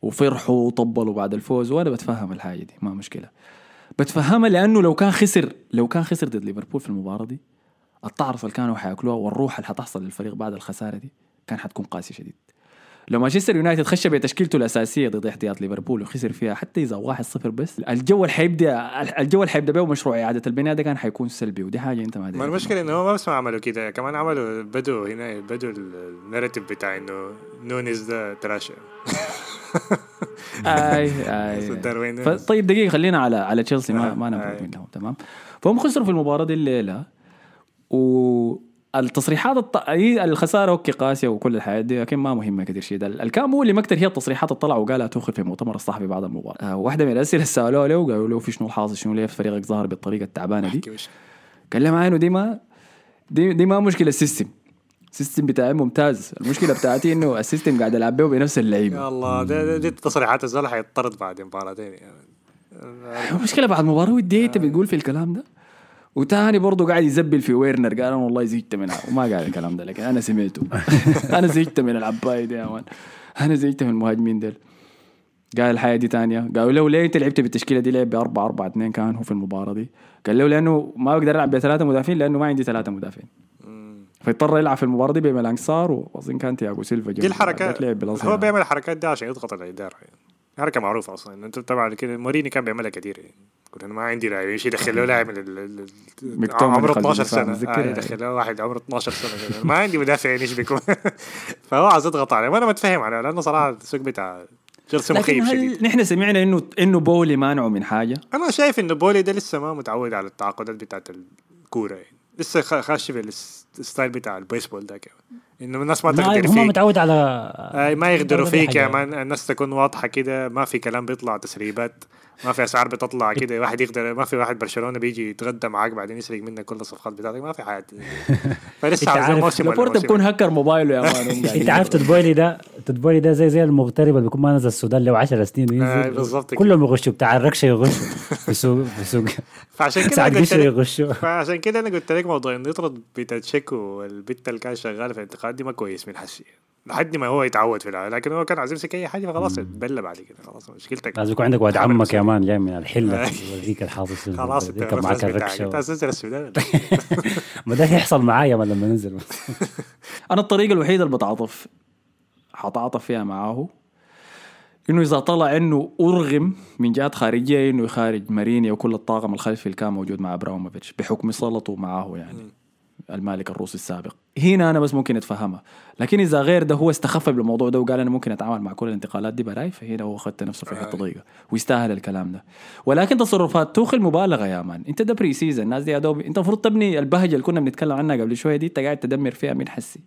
وفرحوا وطبلوا بعد الفوز وأنا بتفهم الحاجة دي ما مشكلة. بتفهمها لأنه لو كان خسر لو كان خسر ضد ليفربول في المباراة دي التعرف اللي كانوا حياكلوها والروح اللي حتحصل للفريق بعد الخسارة دي كان حتكون قاسي شديد. لو مانشستر يونايتد خش بتشكيلته الأساسية ضد احتياط ليفربول وخسر فيها حتى إذا 1-0 بس الجو اللي حيبدا الجو اللي حيبدا به مشروع اعاده البناء ده كان حيكون سلبي ودي حاجة أنت ما ما المشكلة إنه ما بس ما عملوا كده كمان عملوا بدوا هنا بدوا الناريتيف بتاع إنه نونيز ده تراشا أي أي [laughs] طيب دقيقة خلينا على على تشيلسي ما آه، ما آه. منهم تمام؟ فهم خسروا في المباراة دي الليلة والتصريحات الط... الخسارة okay قاسية وكل الحياة دي لكن ما مهمة كثير شيء ده الكلام هو اللي مكتر هي التصريحات اللي طلع وقالها توخل في المؤتمر الصحفي بعد المباراه آه واحدة من الأسئلة اللي سألوها له قالوا له في شنو الحاصل شنو ليه فريقك ظهر بالطريقة التعبانة دي؟ قال لهم انه دي ما دي, دي ما مشكلة ال system ال system بتاعي ممتاز. المشكلة بتاعتي إنه ال system قاعد ألعب به بنفس اللعيبة. يا الله ده- دي تصريحات الزول حيطرد بعد مباراتين يعني المشكلة بعد مباراة وديه انت بتقول في الكلام ده؟ وتاني برضه قاعد يزبل في ويرنر قال أنا والله زهقت منها. وما قال الكلام ده لكن أنا سمعته. [laughs] أنا زهقت من اللعيبة دي يا man. أنا زهقت من المهاجمين ديل. قال الحياة دي تانية. قالوا له ليه انت لعبت بالتشكيلة دي لعب ب 4 4 2 كان هو في المباراة دي. قال له لأنه ما بقدر ألعب بثلاثة مدافعين لأنه ما عندي ثلاثة مدافعين. فاضطر يلعب في المباراة دي بمالانج سار وأظن كان تياجو سيلفا دي الحركات. هو بيعمل الحركات دي عشان يضغط الإدارة يعني. حركة معروفة أصلا. أنت طبعا كده مورينيو كان بيعملها كثير يعني قلت أنا ما عندي لاعب يمشي يدخل له لاعب من ال- ال- ال- مكتوم من عمره قلب 12 الدفاع، سنة. آه يعني. يدخل له واحد عمره 12 سنة. ما عندي مدافع يشبكه [laughs] فهو عايز يضغط عليه. وأنا متفهم عليه لأنه صراحة السوق بتاع تشيلسي مخيف هل شديد. نحن سمعنا انه إنه بولي مانعه من حاجة؟ أنا شايف إنه بولي ده لسه ما متعود على التعاقدات بتاعت الكورة يعني. لسه خ- خاش في الس- ال style بتاع البيسبول ده كمان إنه الناس ما تقدر ما هم فيك متعود على ما يقدروا فيك يا. مان الناس تكون واضحة كده ما في كلام بيطلع تسريبات ما في أسعار بتطلع كده واحد يقدر ما في واحد برشلونة بيجي يتغدى معاك بعدين يسرق منك كل الصفقات بتاعتك ما في حاجة. [laughs] فلسه عايزين عارف موسم لابورتا. بكون هكر موبايله يا man [laughs] أنت عارف تود بولي ده تود بولي ده زي زي المغترب اللي بيكون ما نزل السودان له 10 سنين آه، وينزل بالظبط. كلهم يغشوا بتاع الركشة يغشوا. [laughs] في سوق في سوق فعشان كده ساعات أنا قلت قشره لك يغشوا. فعشان كده أنا قلت لك موضوع انه يطرد بيتا تشيك والبت اللي كان شغاله في الانتقاد دي ما كويس من حسي لحد ما هو يتعود في العالم. لكن هو كان عايز يمسك أي حاجة فخلاص اتبلى بعد كده خلاص مشكلتك لازم يكون عندك واد عمك. يا مان جاي من الحلة [laughs] يوريك شنو. خلاص انت معاك انت الركشة. أساسا السودان [laughs] [laughs] ما ده هيحصل معايا ما لما ننزل. أنا الطريقة الوحيده اللي بتعاطف حتعاطف فيها معاه إنه إذا طلع إنه أرغم من جهات خارجية إنه يخارج مارينا وكل الطاقم الخلفي اللي كان موجود مع أبراموفيتش بحكم صلته معاه يعني. المالك الروسي السابق. هنا أنا بس ممكن أتفهمها. لكن إذا غير ده هو استخف بالموضوع ده وقال أنا ممكن أتعامل مع كل الانتقالات دي براي فهنا هو خدت نفسه في حتة ضيقة ويستاهل الكلام ده. ولكن تصرفات توخل مبالغه يا man. أنت ده pre-season الناس دي يا دوب أنت المفروض تبني البهجة اللي كنا بنتكلم عنها قبل شوية دي أنت قاعد تدمر فيها من حسي.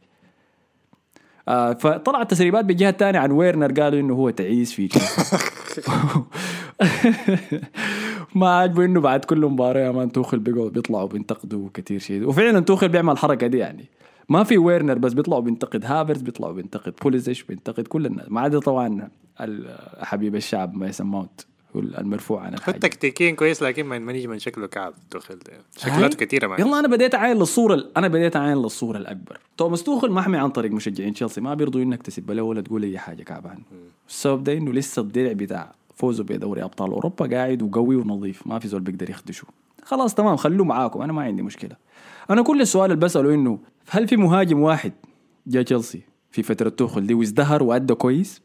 آه فطلعت تسريبات بالجهة الثانية عن ويرنر قالوا إنه هو تعيس في. [laughs] [laughs] ما عجبه إنه بعد كل مباراة يا man توخل بيقعدوا بيطلعوا بينتقدوا كثير شيء وفعلا توخل بيعمل الحركه دي يعني. ما في ويرنر بس بيطلعوا بينتقد هافرز بيطلعوا بينتقد بوليسيتش بينتقد كل الناس. ما عدا طبعا ال- حبيب الشعب ميسن ماونت هو المرفوع عن الحاجة. تكتيكيا كويس لكن man management شكله كعب توخل شكلاته. كثيره ما يلا أنا بديت اعاين للصورة أنا بديت اعاين للصورة الأكبر. توماس توخل محمي عن طريق مشجعين تشيلسي. ما بيرضوا إنك تسب له ولا تقول أي حاجة كعبان. السبب ده إنه لسه الدرع بتاع فوزه بدوري أبطال أوروبا قاعد وقوي ونظيف ما في زول بيقدر يخدشه خلاص تمام خلوه معاكم أنا ما عندي مشكلة. أنا كل السؤال اللي بسأله إنه هل في مهاجم واحد جاء تشيلسي في فترة توخل دي وازدهر وأدى كويس؟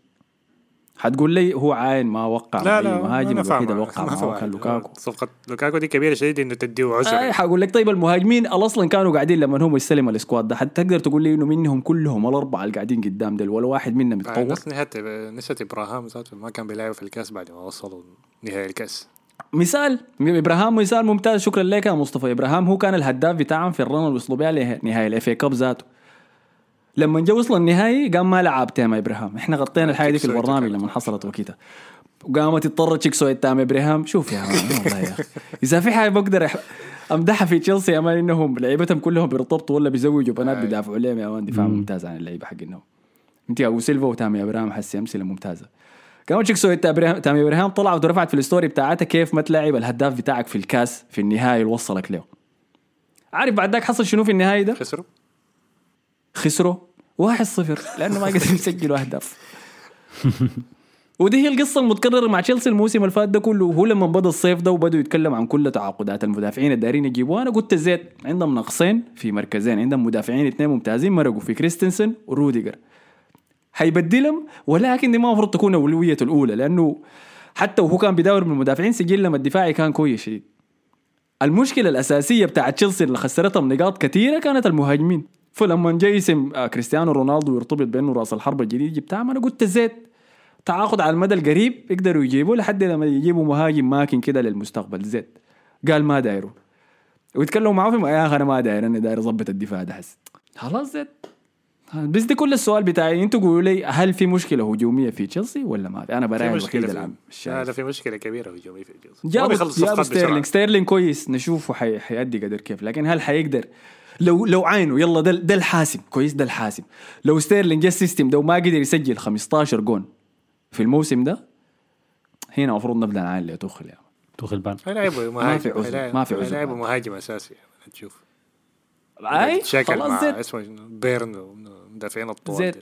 حتقول لي هو عاين ما وقع لا مع لا مهاجم الوحيد. اللي وقع معه. كان لوكاكو. صفقة لوكاكو دي كبيرة شديد إنه تديه عذر. اي حقول لك طيب المهاجمين أصلا كانوا قاعدين لما هم يستلموا ال squad ده حتى تقدر تقول لي إنه منهم كلهم الأربعة اللي قاعدين قدام ديل ولا واحد منهم يتطور الناس نسيت نسيت إبراهام ذاته ما كان بيلعب في الكاس بعد ما وصلوا نهائي الكاس. مثال؟ إبراهام مثال ممتاز شكرا لك يا مصطفى. إبراهام هو كان الهداف بتاعهم في ال run اللي وصلوا بها لنهائي ال FA Cup ذاته. لما جا وصل النهائي قام ما لعب تامي إبراهام. إحنا غطينا الحاجة دي في تشيك البرنامج سويت لما حصلت وكيتها وقامت اضطرت تشيكسو تامي إبراهام. شوف يا man والله يا أخي. إذا في حاجة بقدر أمدحها في تشيلسي يا man إنهم لعيبتهم كلهم بيرتبطوا ولا بيزوجوا بنات. بيدافعوا عليهم. يا man دفاع ممتاز عن اللعيبة حقهم أنت أبو سيلفا وتامي إبراهام حسي أمثلة ممتازة. كمان تشيكسو تامي تامي إبراهام طلعت ورفعت في ال story بتاعتها كيف ما تلعب الهداف بتاعك في الكاس في النهائي اللي وصلك له. عارف بعد ذاك حصل شنو في النهائي ده؟ خسروا. خسروا 1-0 لأنه ما قدروا يسجلوا اهداف [laughs] ودي هي القصة المتكررة مع تشيلسي الموسم اللي فات ده كله. وهو لما بدأ الصيف ده وبدوا يتكلم عن كل تعاقدات المدافعين الدارين يجيبوها. أنا قلت زيت عندهم نقصين في مركزين. عندهم مدافعين اثنين ممتازين مرقوا في كريستنسن وروديجر. حيبدلهم ولكن دي ما المفروض تكون اولويته الأولى لأنه حتى وهو كان بيداور من المدافعين سجلهم الدفاعي كان كويس. شديد المشكلة الأساسية بتاعت تشيلسي اللي خسرتهم نقاط كثيرة كانت المهاجمين. فلما جاي اسم آه، كريستيانو رونالدو يرتبط بأنه رأس الحرب الجديد جبتها. أنا قلت زيت. تعاقد على المدى القريب يقدروا يجيبوا لحد لما يجيبوا مهاجم ماكن كده للمستقبل. زيت. قال ما دايروا. ويتكلموا معاه في يا أخي أنا ما داير أنا داير أظبط الدفاع ده خلاص زيت. بس دي كل السؤال بتاعي. أنتوا قولوا لي هل في مشكلة هجومية في تشيلسي ولا ما في؟ أنا في براي الوحيد العام. لا في مشكلة كبيرة هجومية في تشيلسي. جابوا ستيرلينج ستيرلينج كويس نشوفه حي... حيأدي قدر كيف. لكن هل حيقدر؟ لو لو عينه يلا ده ده الحاسم كويس ده الحاسم لو ستيرلينج جا ال system ده وما قدر يسجل 15 جون في الموسم ده هنا المفروض نبدأ نعاين لتوخل يعني توخل بان. هيلعبوا ما في عذر، هيلعب- ما في عذر. هيلعبوا مهاجم أساسي يعني تشوف. أي؟ شكل خلاص مع اسمه؟ بيرن ومدافعين الطوال زيت.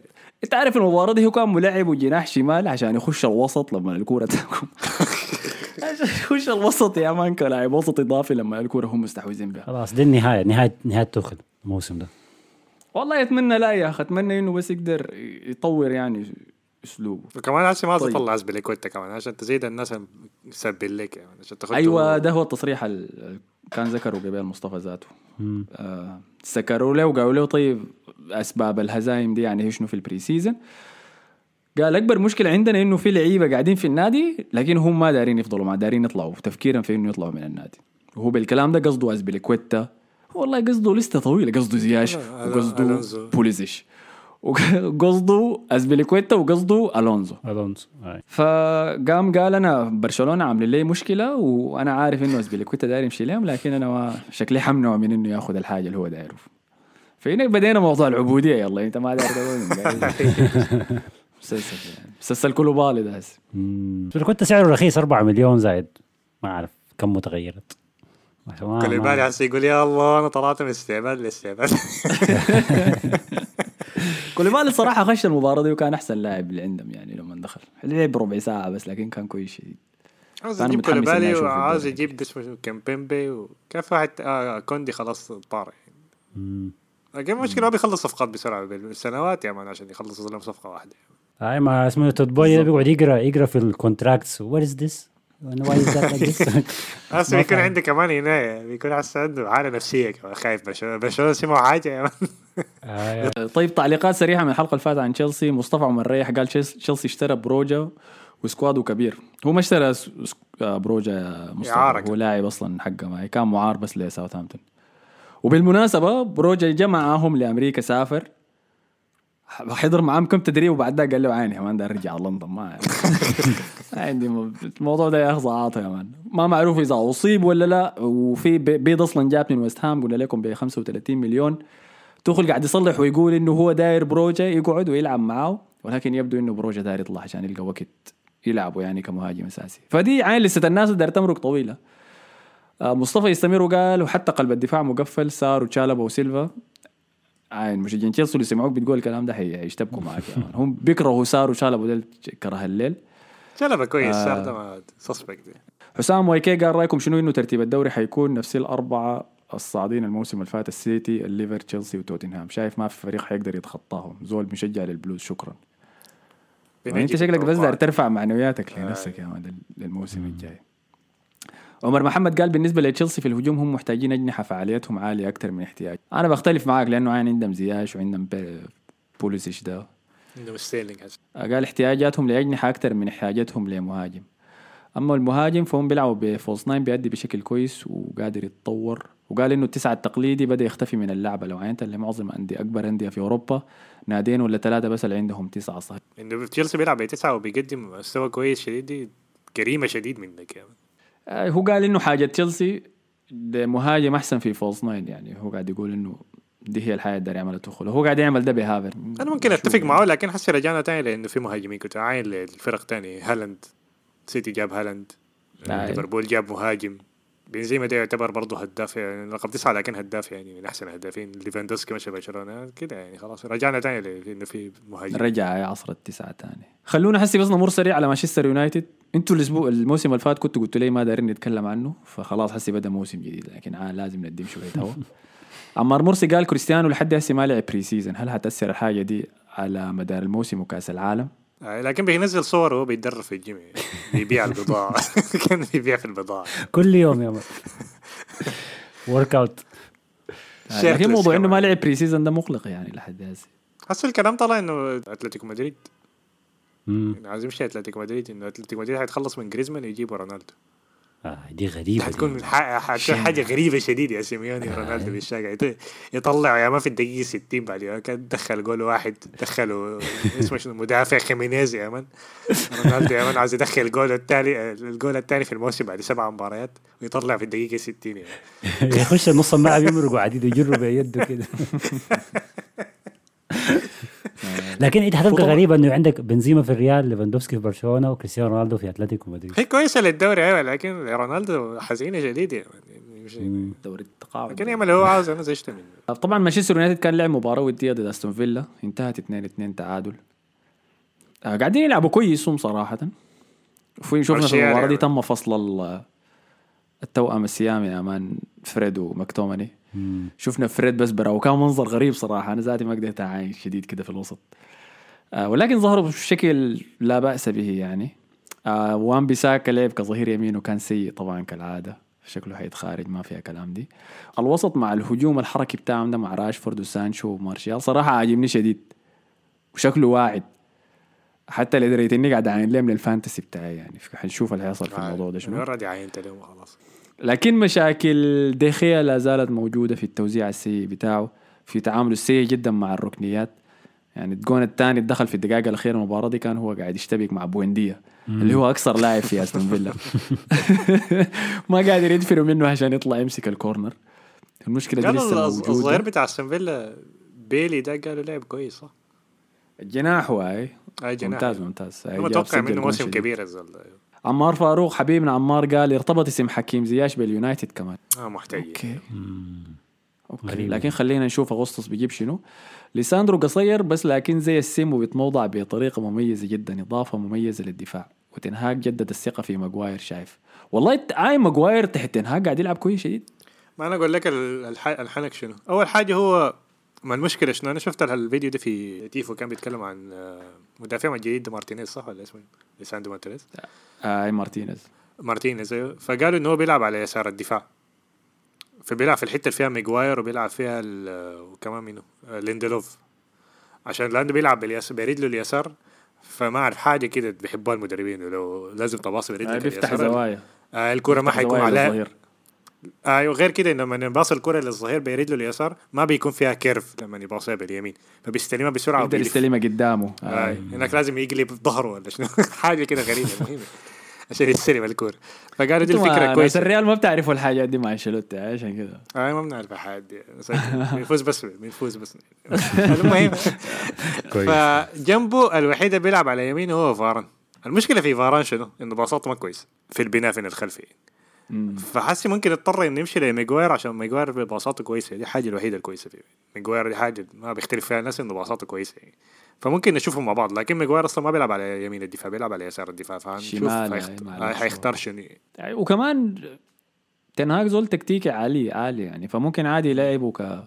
انت عارف المباراة دي هو كان ملعب وجناح شمال عشان يخش الوسط لما الكورة تكون [laughs] [laughs] عشان يخش الوسط يا مان كلاعب وسط إضافي لما الكورة هم مستحوذين بها. خلاص دي النهاية. نهاية نهاية توخل الموسم ده. والله أتمنى لا يا أخي. أتمنى إنه بس يقدر يطور يعني أسلوبه. وكمان هسه ما طيب. تطلع اسبليكويتا كمان عشان تزيد الناس مسبل لك يعني عشان تاخد أيوه ده هو التصريح اللي كان ذكره قبل مصطفى ذاته. آه سكروا له وقالوا له طيب أسباب الهزايم دي يعني شنو في ال pre-season قال أكبر مشكلة عندنا إنه في لعيبة قاعدين في النادي لكن هم ما دارين يفضلوا ما دارين يطلعوا. تفكيرا في إنه يطلعوا من النادي. وهو بالكلام ده قصده اسبليكويتا والله قصده لسته طويلة قصده زياش وقصده. بوليسيتش. وقصده اسبليكويتا وقصده ألونزو. الونسو هاي. فقام قال أنا برشلونة عاملين لي مشكلة وأنا عارف إنه اسبليكويتا داير يمشي لهم لكن أنا ما شكلي حمنع من إنه ياخذ الحاجة اللي هو دايره. فهنا بدينا موضوع العبودية يلا أنت ما داير [laughs] مسلسل يعني. مسلسل كله بالي ده هسه. كنت سعره رخيص؟ 4 مليون زائد ما أعرف كم متغيرت. كل بالي هسه يقول يا الله أنا طلعت من استعباد لاستعباد [laughs] كوليبالي الصراحه خش المباراة دي وكان أحسن لاعب اللي عندهم يعني لما دخل. لعب ربع ساعة بس لكن كان كويس شديد. عاوز يجيب كوليبالي وعاوز. يجيب اسمه كمبيمبي وكان في واحد؟ آه كوندي خلاص طار مم. لكن المشكلة ما بيخلص صفقات بسرعة بالسنوات يا man عشان يخلص لهم صفقة واحدة. هاي ما اسمه تود بولي ده بيقعد يقرا يقرأ في ال contracts what is this why is that هسه بيكون عندي كمان عناية بيكون عنده حاله نفسية كمان. خايف برشلونه برشلونة سمعوا حاجة يا man. [laughs] طيب تعليقات سريعة من الحلقة اللي فاتت عن تشيلسي مصطفى عمر ريح قال تشيلسي اشترى بروجا و squad ه كبير هو ما اشترى آه، بروجا يا مصطفى. هو لاعب أصلا حقه معي كان معار بس لساوثهامبتون. وبالمناسبة بروجا جا معاهم لأمريكا سافر. حضر معاهم كم تدريب وبعد ذاك قال له عيني يا man ده ارجع لندن ما عندي. [laughs] م- الموضوع ده يا أخي ضعاطه يا man. ما معروف إذا أصيب ولا لا وفي بي- bid أصلا جاب من ويست هام قلنا لكم ب 35 مليون. توخيل قاعد يصلح ويقول إنه هو داير بروجا يقعد ويلعب معاه ولكن يبدو إنه بروجا داير يطلع عشان يلقى وقت يلعبوا يعني كمهاجم أساسي. فدي عين لسه الناس داير تمرق طويلة. آه، مصطفى يستمر وقال وحتى قلب الدفاع مقفل سار وتشالبا وسيلفا. عين مشجعين تشيلسي اللي سمعوك بتقول الكلام ده حي- حيشتبكوا معك يا man. هم بيكرهوا سار وشالبا ده كره الليل. شالبا كويس سار ده ما suspect حسام وايكي قال رأيكم شنو إنه ترتيب الدوري حيكون نفس الأربعة الصاعدين الموسم اللي فات السيتي الليفر تشيلسي وتوتنهام؟ شايف ما في فريق حيقدر يتخطاهم. زول مشجع للبلوز شكرا. يعني انت شكلك بس ترفع معنوياتك لنفسك يا man للموسم الجاي. عمر محمد قال بالنسبة لتشيلسي في الهجوم هم محتاجين أجنحة فعاليتهم عالية أكثر من احتياج. أنا بختلف معاك لأنه عين عندهم زياش وعندهم بوليسيتش ده. عندهم ستيرلينج قال احتياجاتهم لأجنحة أكثر من احتياجاتهم لمهاجم. أما المهاجم فهم بيلعبوا ب false nine بيأدي بشكل كويس وقادر يتطور. وقال إنه التسعه التقليدي بدأ يختفي من اللعبة. لو عينت اللي معظم انديه أكبر أندية في أوروبا نادين ولا ثلاثة بس اللي عندهم تسعة صح. إنه تشيلسي بيلعب بتسعة وبيقدم مستوى كويس شديد. دي جريمة شديد منك. آه، هو قال إنه حاجة تشيلسي مهاجم أحسن في false nine يعني هو قاعد يقول إنه دي هي الحاجة اللي يعملها توخيل هو قاعد يعمل ده بهافيرتز. أنا ممكن أتفق معه لكن حسي رجعنا تاني لإنه في مهاجمين كنت عاين للفرق تاني هالاند. سيتي جاب هالاند. آه. ليفربول جاب مهاجم. بنزيما ده يعتبر برضه هداف يعني رقم تسعة لكن هداف يعني من أحسن الهدافين. ليفاندوسكي مشى برشلونة كده يعني خلاص. رجعنا تاني لأنه في مهاجم. رجع يا عصر التسعة تاني. خلونا حسي بس نمر سريع على مانشستر يونايتد. أنتوا الأسبوع الموسم اللي فات كنتوا قلتوا لي ما دايرين نتكلم عنه فخلاص حسي بدأ موسم جديد لكن آه لازم نديم شوية هوا. [laughs] عمار مرسي قال كريستيانو لحد هسه ما لعب pre-season هل هتاثر الحاجة دي على مدار الموسم وكأس العالم؟ آه، لكن بينزل صور وهو بيتدرب في الجيم يعني. بيبيع [laughs] البضاعة [laughs] كان بيبيع في البضاعة كل يوم يا man workout لكن موضوع إنه ما. لعب pre-season ده مقلق يعني لحد هسه هسه الكلام طلع إنه أتلتيكو مدريد. يعني عايز يمشي أتلتيكو مدريد إنه أتلتيكو مدريد حيتخلص من جريزمان يجيبوا رونالدو آه دي غريبة حتكون دي. حتكون حاجة غريبة شديد يا سيميوني رونالدو بالشارع يط- يطلع يا ما في الدقيقة 60 بعد كان دخل جول واحد دخلوا اسمه شنو؟ مدافع خيمينيز يا man رونالدو يا man عايز يدخل الجول الثاني الجول الثاني في الموسم بعد سبع مباريات ويطلع في الدقيقة 60 يعني. [laughs] يخش النص الملعب يمرق وعديد يجره بيده كده. [laughs] لكن انت حتبقى غريبه إنه عندك بنزيما في الريال ليفاندوفسكي في برشلونة وكريستيانو رونالدو في أتلتيكو مدريد. هي كويسة للدوري أيوه لكن رونالدو حزينة شديد يعني مش- دوري التقاعد. لكن يعمل اللي هو عاوز أنا زعجت منه طبعا مانشستر يونايتد كان لعب مباراة ودية ضد أستون فيلا انتهت 2 2 تعادل. آه قاعدين يلعبوا كويس هم صراحة. وفي شفنا في يعني. المباراة دي تم فصل ال- التوأم السيامي يا man فريد وماكتوميناي مم. شفنا فريد بس برا وكان منظر غريب صراحة. أنا ذاتي ما قدرت أعاين شديد كده في الوسط. آه ولكن ظهروا بشكل لا بأس به يعني. آه وان بيساكا لعب كظهير يمين وكان سيء طبعا كالعادة. شكله حيتخارج ما فيها كلام دي. الوسط مع الهجوم الحركي بتاعهم ده مع راشفورد وسانشو ومارشال صراحة عاجبني شديد. وشكله واعد. حتى لدرجه إني قاعد أعاين ليه من الفانتسي بتاعي يعني. حنشوف اللي هيحصل في الموضوع ده شنو. مجرد عينت اليوم خلاص لكن مشاكل ديخيا لا زالت موجودة في التوزيع السيء بتاعه في تعامله السيء جدا مع الركنيات. يعني الجون الثاني دخل في الدقائق الأخيرة من المباراة دي كان هو قاعد يشتبك مع بوينديا اللي هو أكثر لاعب في أستون فيلا. [laughs] [laughs] ما قادر يدفروا منه عشان يطلع يمسك ال corner. المشكلة دي لسه الظ- الظهير بتاع أستون فيلا بيلي ده قالوا لعب كويس صح؟ الجناح هو هاي أي جناح. ممتاز ممتاز. متوقع منه موسم. كبير الزول عمار فاروق حبيبنا عمار قال ارتبط اسم حكيم زياش باليونايتد كمان. آه محتاج okay. okay. غريبة. لكن خلينا نشوف أغسطس بيجيب شنو. ليساندرو قصير بس لكن زي السم وبيتموضع بطريقة مميزة جدا إضافة مميزة للدفاع. وتنهاج جدد الثقة في ماجواير شايف. والله الت- آي ماجواير تحت تنهاج قاعد يلعب كويس شديد. ما أنا أقول لك ال- الح... الحنك شنو؟ أول حاجة هو ما المشكلة شنو؟ أنا شفت الفيديو ده في تيفو كان بيتكلم عن آه، مدافعهم الجديد ده مارتينيز صح ولا اسمه؟ ليساندرو مارتينيز. أي مارتينيز. مارتينيز أيوه. فقالوا إنه هو بيلعب على يسار الدفاع. فبيلعب في الحتة اللي فيها ميجواير وبيلعب فيها وكمان منو آه، ليندلوف. عشان لأنه بيلعب باليسار برجله اليسار فما أعرف حاجة كده بيحبوها المدربين ولو لازم تباصي برجلك آي بيفتح زوايا. آه الكرة ما حيكون عليها. أيوه غير كده لما يباص الكرة للظهير برجله اليسار ما بيكون فيها curve لما يباصيها باليمين فبيستلمها بسرعة يقدر وبيلف. يستلمها قدامه آه. آي. هناك لازم يقلب ظهره ولا شنو [laughs] حاجة كده غريبة مهمة عشان يستلم الكوره فقالوا دي الفكرة كويسة الريال ما بتعرفوا الحاجات دي مع أنشيلوتي عشان كده آه ما بنعرف حاجة دي بيفوز بس بيفوز بس [laughs] المهم كويس فجنبه الوحيد اللي بيلعب على يمينه هو فاران المشكلة في فاران شنو؟ إنه باصاته ما كويس في البناء في الخلفي. فحسي ممكن يضطر انه يمشي لميجوير عشان ميجوير باصاته كويسة. دي الحاجة الوحيدة الكويسة فيه. ميجوير دي حاجة ما بيختلف فيها الناس انه باصاته كويسة. يعني فممكن نشوفهم مع بعض لكن ميجوير أصلا ما بيلعب على يمين الدفاع بيلعب على يسار الدفاع فهنشوف. حيختار شنو وكمان تنهاج زول تكتيكي عالي عالي يعني. فممكن عادي يلعبه ك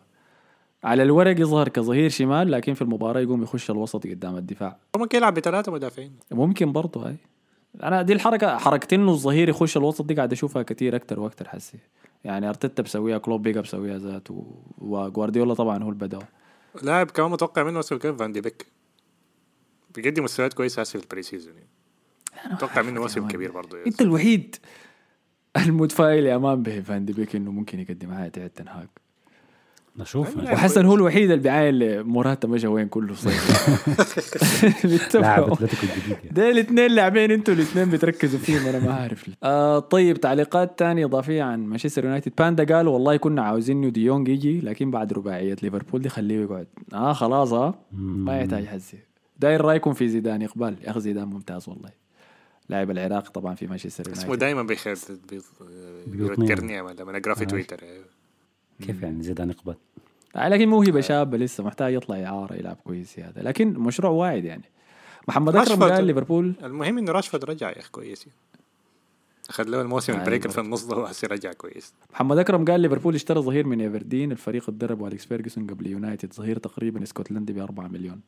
على الورق يظهر كظهير شمال لكن في المباراة يقوم يخش الوسط قدام الدفاع. ممكن يلعب بثلاثة مدافعين. ممكن برضه هاي. أنا دي الحركة حركه إنه الظهير يخش الوسط دي قاعد أشوفها كتير أكتر وأكتر حسي. يعني أرتيتا بسويها كلوب بيجا بسويها ذاته وجوارديولا طبعا هو اللي بدأ لاعب كمان متوقع منه اسمه كيف؟ فان دي بيك بيقدم مستويات كويسة هسه في ال pre-season أتوقع منه موسم كبير برضه. أنت الوحيد المتفائل يا man ب فان دي بيك إنه ممكن يقدم حاجة تحت تنهاج نشوف لا، وحسن هو الوحيد اللي بيعاين اللي موراتا مشى وين كله صيف لاعب [laughs] بيتفقوا اتلتيكو الجديد يعني. ده الاثنين لاعبين أنتوا الاثنين بتركزوا فيهم أنا ما عارف ليه. [laughs] آه طيب تعليقات تانية إضافية عن مانشستر يونايتد. باندا قال والله كنا عاوزين ديونج يجي لكن بعد رباعية ليفربول دي خليه يقعد. آه خلاص آه. ما يحتاج حزي داير رأيكم في زيدان؟ إقبال. يا أخي زيدان ممتاز والله. لاعب العراق طبعا في مانشستر اسمه يونايتد. دائما بيخير بيوترني لما اقرا في تويتر. كيف يعني زيدان يقبل؟ آه لكن موهبة شابة لسه محتاج يطلع إعارة يلعب كويس هذا لكن مشروع واعد يعني. محمد أكرم. قال ليفربول المهم إنه راشفورد رجع يا أخي كويس. أخذ له الموسم آه، ال break. في النص ده وهسه رجع كويس. محمد أكرم قال ليفربول اشترى ظهير من ابردين الفريق اتدرب اليكس فيرجسون قبل يونايتد. ظهير تقريبا إسكتلندي ب 4 مليون.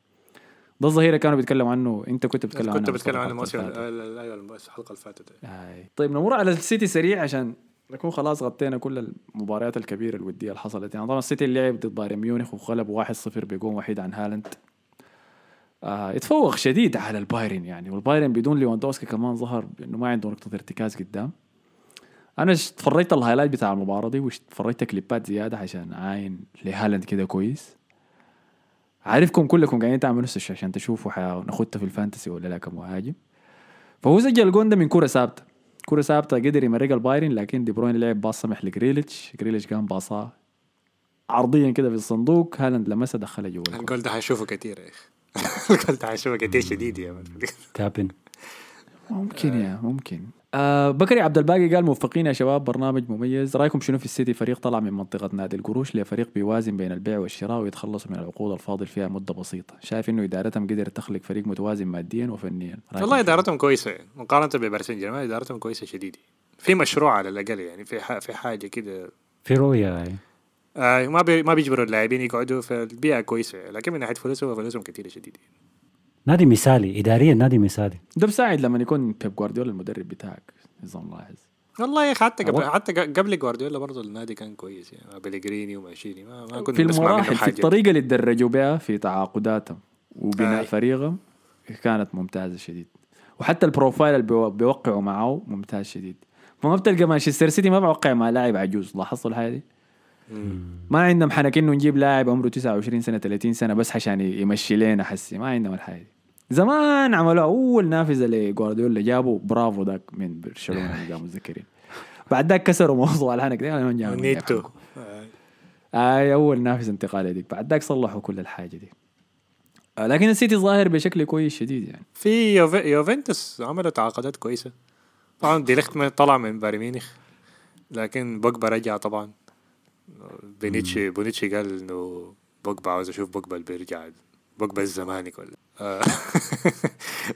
ده الظهير اللي كانوا بيتكلموا عنه. أنت كنت بتتكلم عنه كنت بتكلم عن مصطفى الموسم الحلقة اللي فاتت. آي. طيب نمر على السيتي سريع عشان نكون خلاص غطينا كل المباريات الكبيرة الودية اللي حصلت. يعني طبعا السيتي لعب ضد بايرن ميونخ وغلب 1-0 بجون وحيد عن هالاند. آه يتفوق شديد على البايرن يعني والبايرن بدون ليواندوسكي كمان ظهر انه ما عنده نقطة ارتكاز قدام. أنا اتفرجت ال highlight بتاع المباراة دي واتفرجت كليبات زيادة عشان اعاين لهالاند كده كويس. عارفكم كلكم قاعدين تعملوا نفس عشان تشوفوا حناخدها في ال fantasy ولا لا كمهاجم. فهو سجل الجون ده من كرة ثابتة. كرة ثابتة قدر يمرق البايرن لكن دي بروين لعب باص سمح لجريليتش. جريليتش قام باصاه عرضيا كده في الصندوق. هالاند لمسها دخلها جوا الجول. ده حشوفه كتير يا أخي. [laughs] الجول ده حشوفه كتير شديد يا. كابن ممكن يا ممكن. آه بكري عبد الباقي قال موفقين يا شباب برنامج مميز. رأيكم شنو في السيتي؟ فريق طلع من منطقة نادي القروش لفريق بيوازن بين البيع والشراء ويتخلصوا من العقود الفاضل فيها مدة بسيطة. شايف إنه إدارتهم قدرت تخلق فريق متوازن ماديا وفنيا. والله؟ إدارتهم كويسة. يعني. مقارنة بباريس سان جيرمان إدارتهم كويسة شديد. في مشروع على الأقل يعني في ح- في حاجة كده. في رؤية هاي آه ما بي ما بيجبروا اللاعبين يقعدوا في البيئه كويسة. لكن من ناحية فلوسهم فلوسهم كثيره شديد نادي مثالي اداريا نادي مثالي. ده بساعد لما يكون بيب جوارديولا المدرب بتاعك نظام لاحظ. والله يا أخي حتى قبل حتى ق- قبل جوارديولا برضه النادي كان كويس يعني مع بيليجريني وماشيني ما, ما كنا في المراحل في الطريقة اللي تدرجوا بها في تعاقداتهم وبناء آي. فريقهم كانت ممتازة شديد. وحتى ال profile اللي بيو- بيوقعوا معاه ممتاز شديد. فما بتلقى مانشستر سيتي ما بوقع مع لاعب عجوز. لاحظتوا الحاجة دي؟ ما عندهم حنك إنه نجيب لاعب عمره 29 سنة 30 سنة بس عشان يمشي لنا حسي. ما عندهم الحاجة دي. زمان عملوا أول نافذة لجوارديولا جابوا برافو ذاك من برشلونة [laughs] اللي قاموا متذكرين بعد ذاك كسروا موضوع الحنك ده ما جابوا نيتو آي أول نافذة انتقالية ديك بعد ذاك صلحوا كل الحاجة دي. آه، لكن السيتي ظاهر بشكل كويس شديد يعني. في. يوفنتوس عملوا تعاقدات كويسة. طبعا ديليخت ما طلع من بايرن ميونخ لكن بوجبا رجع طبعا. بونيتشي بونيتشي قال إنه بوجبا عاوز أشوف بوجبا اللي بيرجع. بوجبا الزمانك ولا آه.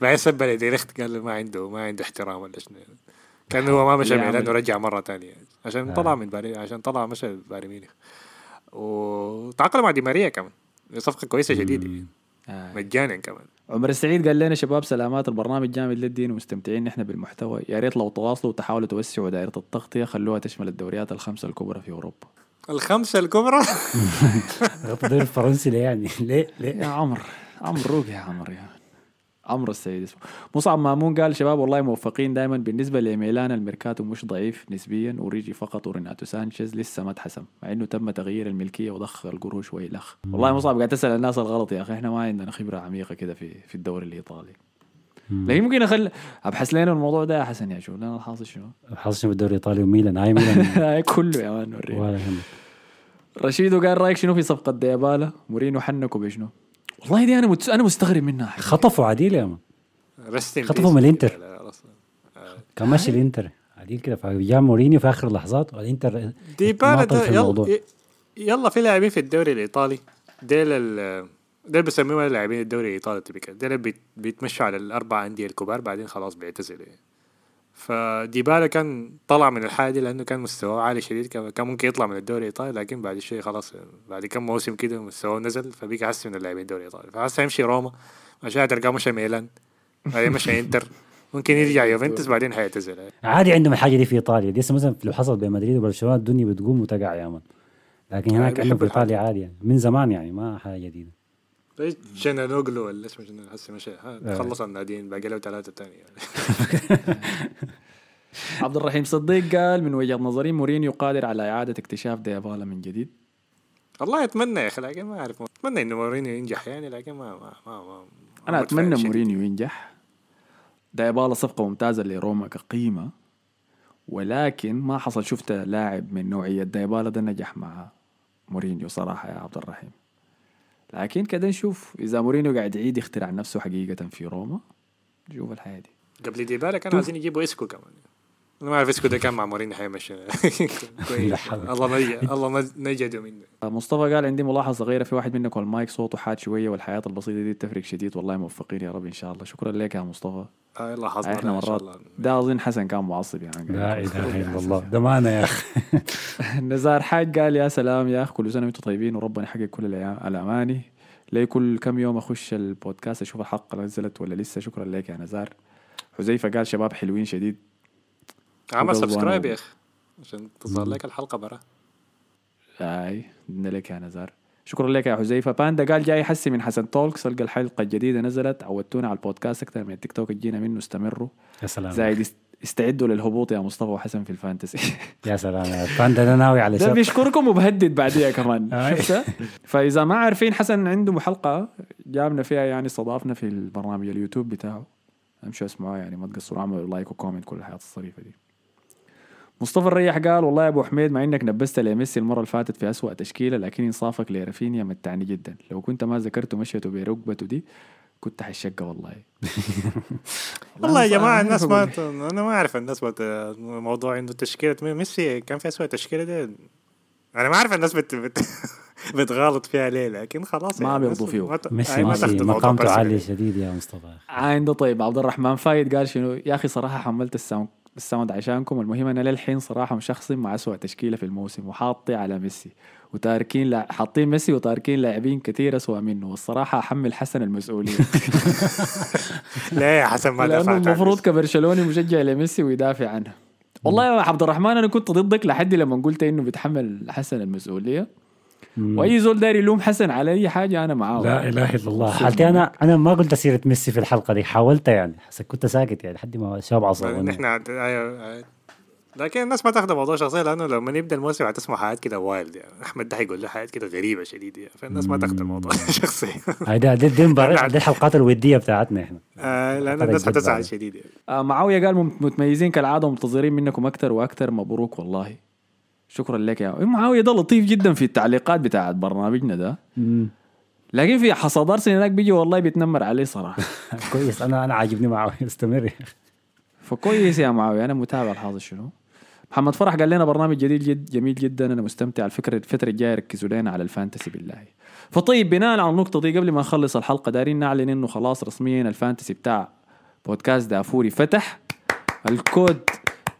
بعدين سب ديليخت قال له ما عنده ما عنده احترام ولا شنو. كان هو ما مشى ميلان عمل- ورجع مرة تانية. عشان آه. طلع من باري عشان طلع مشى بايرن ميونخ. وتعاقد مع دي ماريا كمان. صفقة كويسة يعني. آه. مجانا كمان. عمر السعيد قال لنا شباب سلامات البرنامج جامد للدين ومستمتعين نحن بالمحتوى. يا ريت لو تواصلوا وتحاولوا توسعوا دائرة التغطية خلوها تشمل الدوريات الخمسة الكبرى في أوروبا. الخمسة الكبرى؟ [laughs] الدوري الفرنسي ليه يعني؟ [laughs] ليه؟ ليه؟ يا عمر عمر روق يا عمر يا عمرو. السيد اسمه. مصعب مامون قال شباب والله موفقين دائما بالنسبة لميلان الميركاتو مش ضعيف نسبيا اوريجي فقط وريناتو سانشيز لسه ما اتحسم مع إنه تم تغيير الملكية وضخ القروش والخ والله مصعب قاعد تسأل الناس الغلط يا أخي. إحنا ما عندنا خبرة عميقة كده في في الدوري الإيطالي. لكن ممكن اخل أبحث لنا الموضوع ده يا حسن يا شو لنا الحاصل شنو؟ حاصل بالدوري الإيطالي؟ وميلان هاي ميلان. [laughs] كله يا man ولا يهمك. رشيدو قال رأيك شنو في صفقة ديبالا؟ مورينيو حنكوا بشنو؟ والله دي أنا مت... أنا مستغرب منها. حقيقة. خطفوا عديل يا man. خطفوا من الإنتر. كان ماشي الإنتر. عديل كده. فجاء مورينيو في آخر اللحظات والانتر ديبالا ده في الموضوع. يلا, يلا في لاعبين في الدوري الإيطالي. ديل ال ديل بيسموها لاعبين الدوري الإيطالي تبقى ديل بيت- بيتمشوا على الأربع أندية الكبار بعدين خلاص بيعتزلوا. يعني. فديبالا كان طلع من الحاجة دي لأنه كان مستواه عالي شديد كان ممكن يطلع من الدوري الإيطالي لكن بعد شوي خلاص بعد كم موسم كده مستواه نزل فبقى احسن من اللاعبين الدوري الإيطالي. فهسه يمشي روما عشان تلقاه مشى ميلان بعدين مشى [laughs] إنتر. ممكن يرجع يوفنتوس بعدين حيعتزل عادي عندهم الحاجة دي في إيطاليا. دي مثلا لو حصل بين مدريد وبرشلونة الدنيا بتقوم وتقع يا man. لكن هناك عندهم في بيحب إيطاليا عادي يعني. من زمان يعني ما حاجة جديدة. زي جنانوغلو ولا اسمه جنان هسه مشى آه. خلص الناديين باقي له ثلاثة ثانية. [laughs] عبد الرحيم صديق قال من وجهة نظري مورينيو قادر على إعادة اكتشاف ديابالا من جديد. والله اتمنى يا أخي لكن ما أعرف أتمنى انه مورينيو ينجح يعني لكن ما ما ما, ما أتمنى شديد. مورينيو ينجح. ديابالا صفقة ممتازة لروما كقيمة ولكن ما حصل. شفت لاعب من نوعية ديبالا ده نجح مع مورينيو صراحة يا عبد الرحيم. لكن كده نشوف. إذا مورينيو قاعد يعيد يخترع نفسه حقيقة في روما نشوف الحياة دي. قبل ديبالا كانوا عايزين يجيبوا اسكو كمان. ما أعرف اسكو ده كان مع مورينيو حيمشي [laughs] كويس. لا حول. الله نجى الله نج- نجدوا منه مصطفى قال عندي ملاحظة صغيرة في واحد منكم المايك صوته حاد شوية والحياة البسيطة دي تفرق شديد والله موفقين يا رب إن شاء الله. شكرا لك يا مصطفى. آه يلا حظنا إحنا إن شاء مرات الله. ده أظن حسن كان معصب يعني. لا إله إلا [laughs] الله. ده ما أنا يا أخي. [laughs] نزار حاج قال يا سلام يا اخ كل سنة وأنتم طيبين وربنا يحقق كل الأيام- الأماني. لي كل كم يوم أخش البودكاست أشوف الحلقة نزلت ولا لسه؟ شكرا لك يا نزار. حذيفة قال شباب حلوين شديد. عمل وقال subscribe يا أخي. عشان تظهر لك الحلقة برا. اي بدنا لك يا نزار. شكرا لك يا حذيفة. باندا قال جاي حسي من حسن تولكس القى الحلقة الجديدة نزلت. عودتونا على البودكاست أكثر من التيك توك. جينا منه. استمروا. يا سلام. زايد است- استعدوا للهبوط يا مصطفى وحسن في ال fantasy. [laughs] يا سلام يا باندا ده ناوي على ده شر بيشكركم وبهدد بعديها كمان. [laughs] فإذا ما عارفين حسن عنده حلقه جابنا فيها يعني استضافنا في البرنامج اليوتيوب بتاعه. أمشوا اسمعوها يعني ما تقصروا. اعملوا like و comment كل الحياة الصريفة دي. مصطفى الريح قال والله يا أبو حميد مع إنك نبست لميسي المرة اللي فاتت في أسوأ تشكيلة لكن إنصافك لرافينيا متعني جدا لو كنت ما ذكرته مشيته بركبته دي كنت حشقة والله [laughs] والله يا جماعة أنا الناس أعرف ما. أنا ما أعرف الناس موضوع إنه تشكيلة ميسي كان في اسوء تشكيلة دي أنا ما أعرف الناس بت... بت... [laughs] بتغالط فيها ليه لكن خلاص ما يعني بيرضوا فيه. ما ت- ميسي ما مقامته. عاليه شديد يا مصطفى عنده طيب عبد الرحمن فايد قال شنو يا أخي صراحة حملت ال sound ال sound عشانكم. المهم أنا للحين صراحة مشخصن مع اسوء تشكيلة في الموسم وحاطي على ميسي وتاركين لا حاطين ميسي وتاركين لاعبين كثير اسوء منه والصراحة أحمل حسن المسؤولية. [laughs] لا يا حسن ما لأنه المفروض. كبرشلوني مشجع لميسي ويدافع عنه. والله يا عبد الرحمن أنا كنت ضدك لحد لما قلت إنه بيتحمل حسن المسؤولية. وأي زول داير يلوم حسن على أي حاجة أنا معاه. لا إله إلا الله. حالتي أنا أنا ما قلت سيره ميسي في الحلقة دي حاولت يعني. حس كنت ساكت يعني لحد ما شاب عصب نحن أيوة،. لكن الناس ما تاخذ الموضوع شخصيا لأنه لما يبدأ الموسم هتسمع حاجات كده wild يعني. أحمد ده حيقول له حاجات كده غريبة شديد يعني. فالناس ما تاخذ الموضوع [laughs] شخصيا. هاي ده دي, دي, [laughs] دي الحلقات الودية بتاعتنا إحنا. آه، لأن هذا الناس حتزعل. شديد يعني. آه معاوية قال متميزين كالعادة ومنتظرين منكم أكتر وأكتر. مبروك والله. شكرا لك يا معاوية ده لطيف جدا في التعليقات بتاعت برنامجنا ده. لكن في حصاد أرسنال هناك بيجي والله بيتنمر عليه صراحة. [laughs] كويس أنا أنا عاجبني معه استمر. فكويس يا معاوية أنا متابع الحاضر شنو. محمد فرح قال لنا برنامج جديد جد جميل جدا أنا مستمتع. الفكرة الفترة الجاية ركزوا لنا على الفانتسي بالله. فطيب بناء على النقطة دي قبل ما نخلص الحلقة دارين نعلن إنه خلاص رسميا ال fantasy بتاع بودكاست دافوري فتح. الكود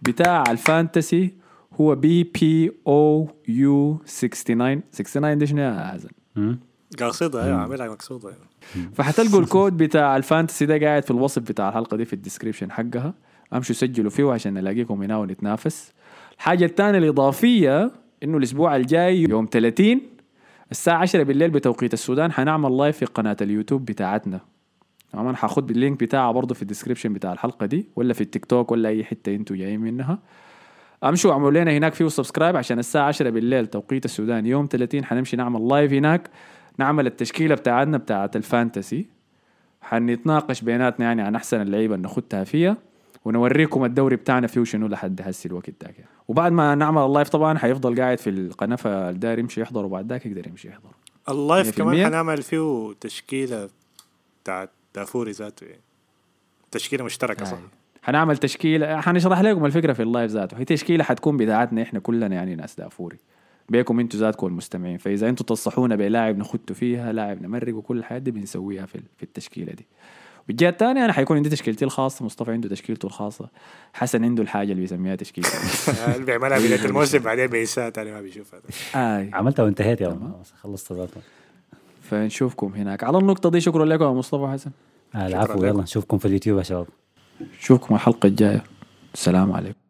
بتاع ال fantasy هو B B O U 69 69 دي شنو يا حسن؟ مم. قاصده أيوه عاملها مقصودة يعني. فحتلقوا الكود بتاع ال fantasy ده قاعد في الوصف بتاع الحلقة دي في ال description حقها. أمشوا سجلوا فيه عشان نلاقيكم هنا ونتنافس. الحاجة الثانية الإضافية إنه الأسبوع الجاي يوم 30 الساعة 10 بالليل بتوقيت السودان حنعمل live في قناة اليوتيوب بتاعتنا. تمام؟ حاخت ال link بتاعها برضه في ال description بتاع الحلقة دي ولا في التيك توك ولا أي حتة أنتوا جايين منها. امشوا اعملوا لنا هناك فيه subscribe عشان الساعة 10 بالليل توقيت السودان يوم 30 حنمشي نعمل live هناك نعمل التشكيلة بتاعتنا بتاعت ال fantasy حنتناقش بيناتنا يعني عن أحسن اللعيبة اللي ناخدها فيها ونوريكم الدوري بتاعنا فيه شنو لحد هسي الوقت داك يعني. وبعد ما نعمل ال live طبعا حيفضل قاعد في القناه فالداير يمشي يحضر وبعد ذاك يقدر يمشي يحضر ال live 100%. كمان حنعمل فيه تشكيلة بتاعت دافوري ذاته يعني تشكيلة مشتركة صح. حنعمل تشكيلة حنشرح لكم الفكرة في ال live ذاته. هي تشكيلة حتكون بتاعتنا إحنا كلنا يعني ناس دافوري. بيكم أنتوا ذاتكم المستمعين. فإذا أنتوا تصحونا بلاعب نختو فيها لاعب نمرق وكل الحاجات دي بنسويها في في التشكيلة دي. والجهه الثانية أنا حيكون عندي تشكيلتي الخاصة. مصطفى عنده تشكيلته الخاصة. حسن عنده الحاجة اللي بيسميها تشكيلته. [laughs] اللي بيعملها بداية الموسم بعدين بينساها تاني ما بيشوفها. آي. عملتها وانتهيت يا. خلصت ذاتها فنشوفكم هناك. على النقطة دي شكرا لكم يا مصطفى حسن. آه، العفو. يلا نشوفكم في اليوتيوب يا شباب. نشوفكم الحلقة الجاية. السلام عليكم.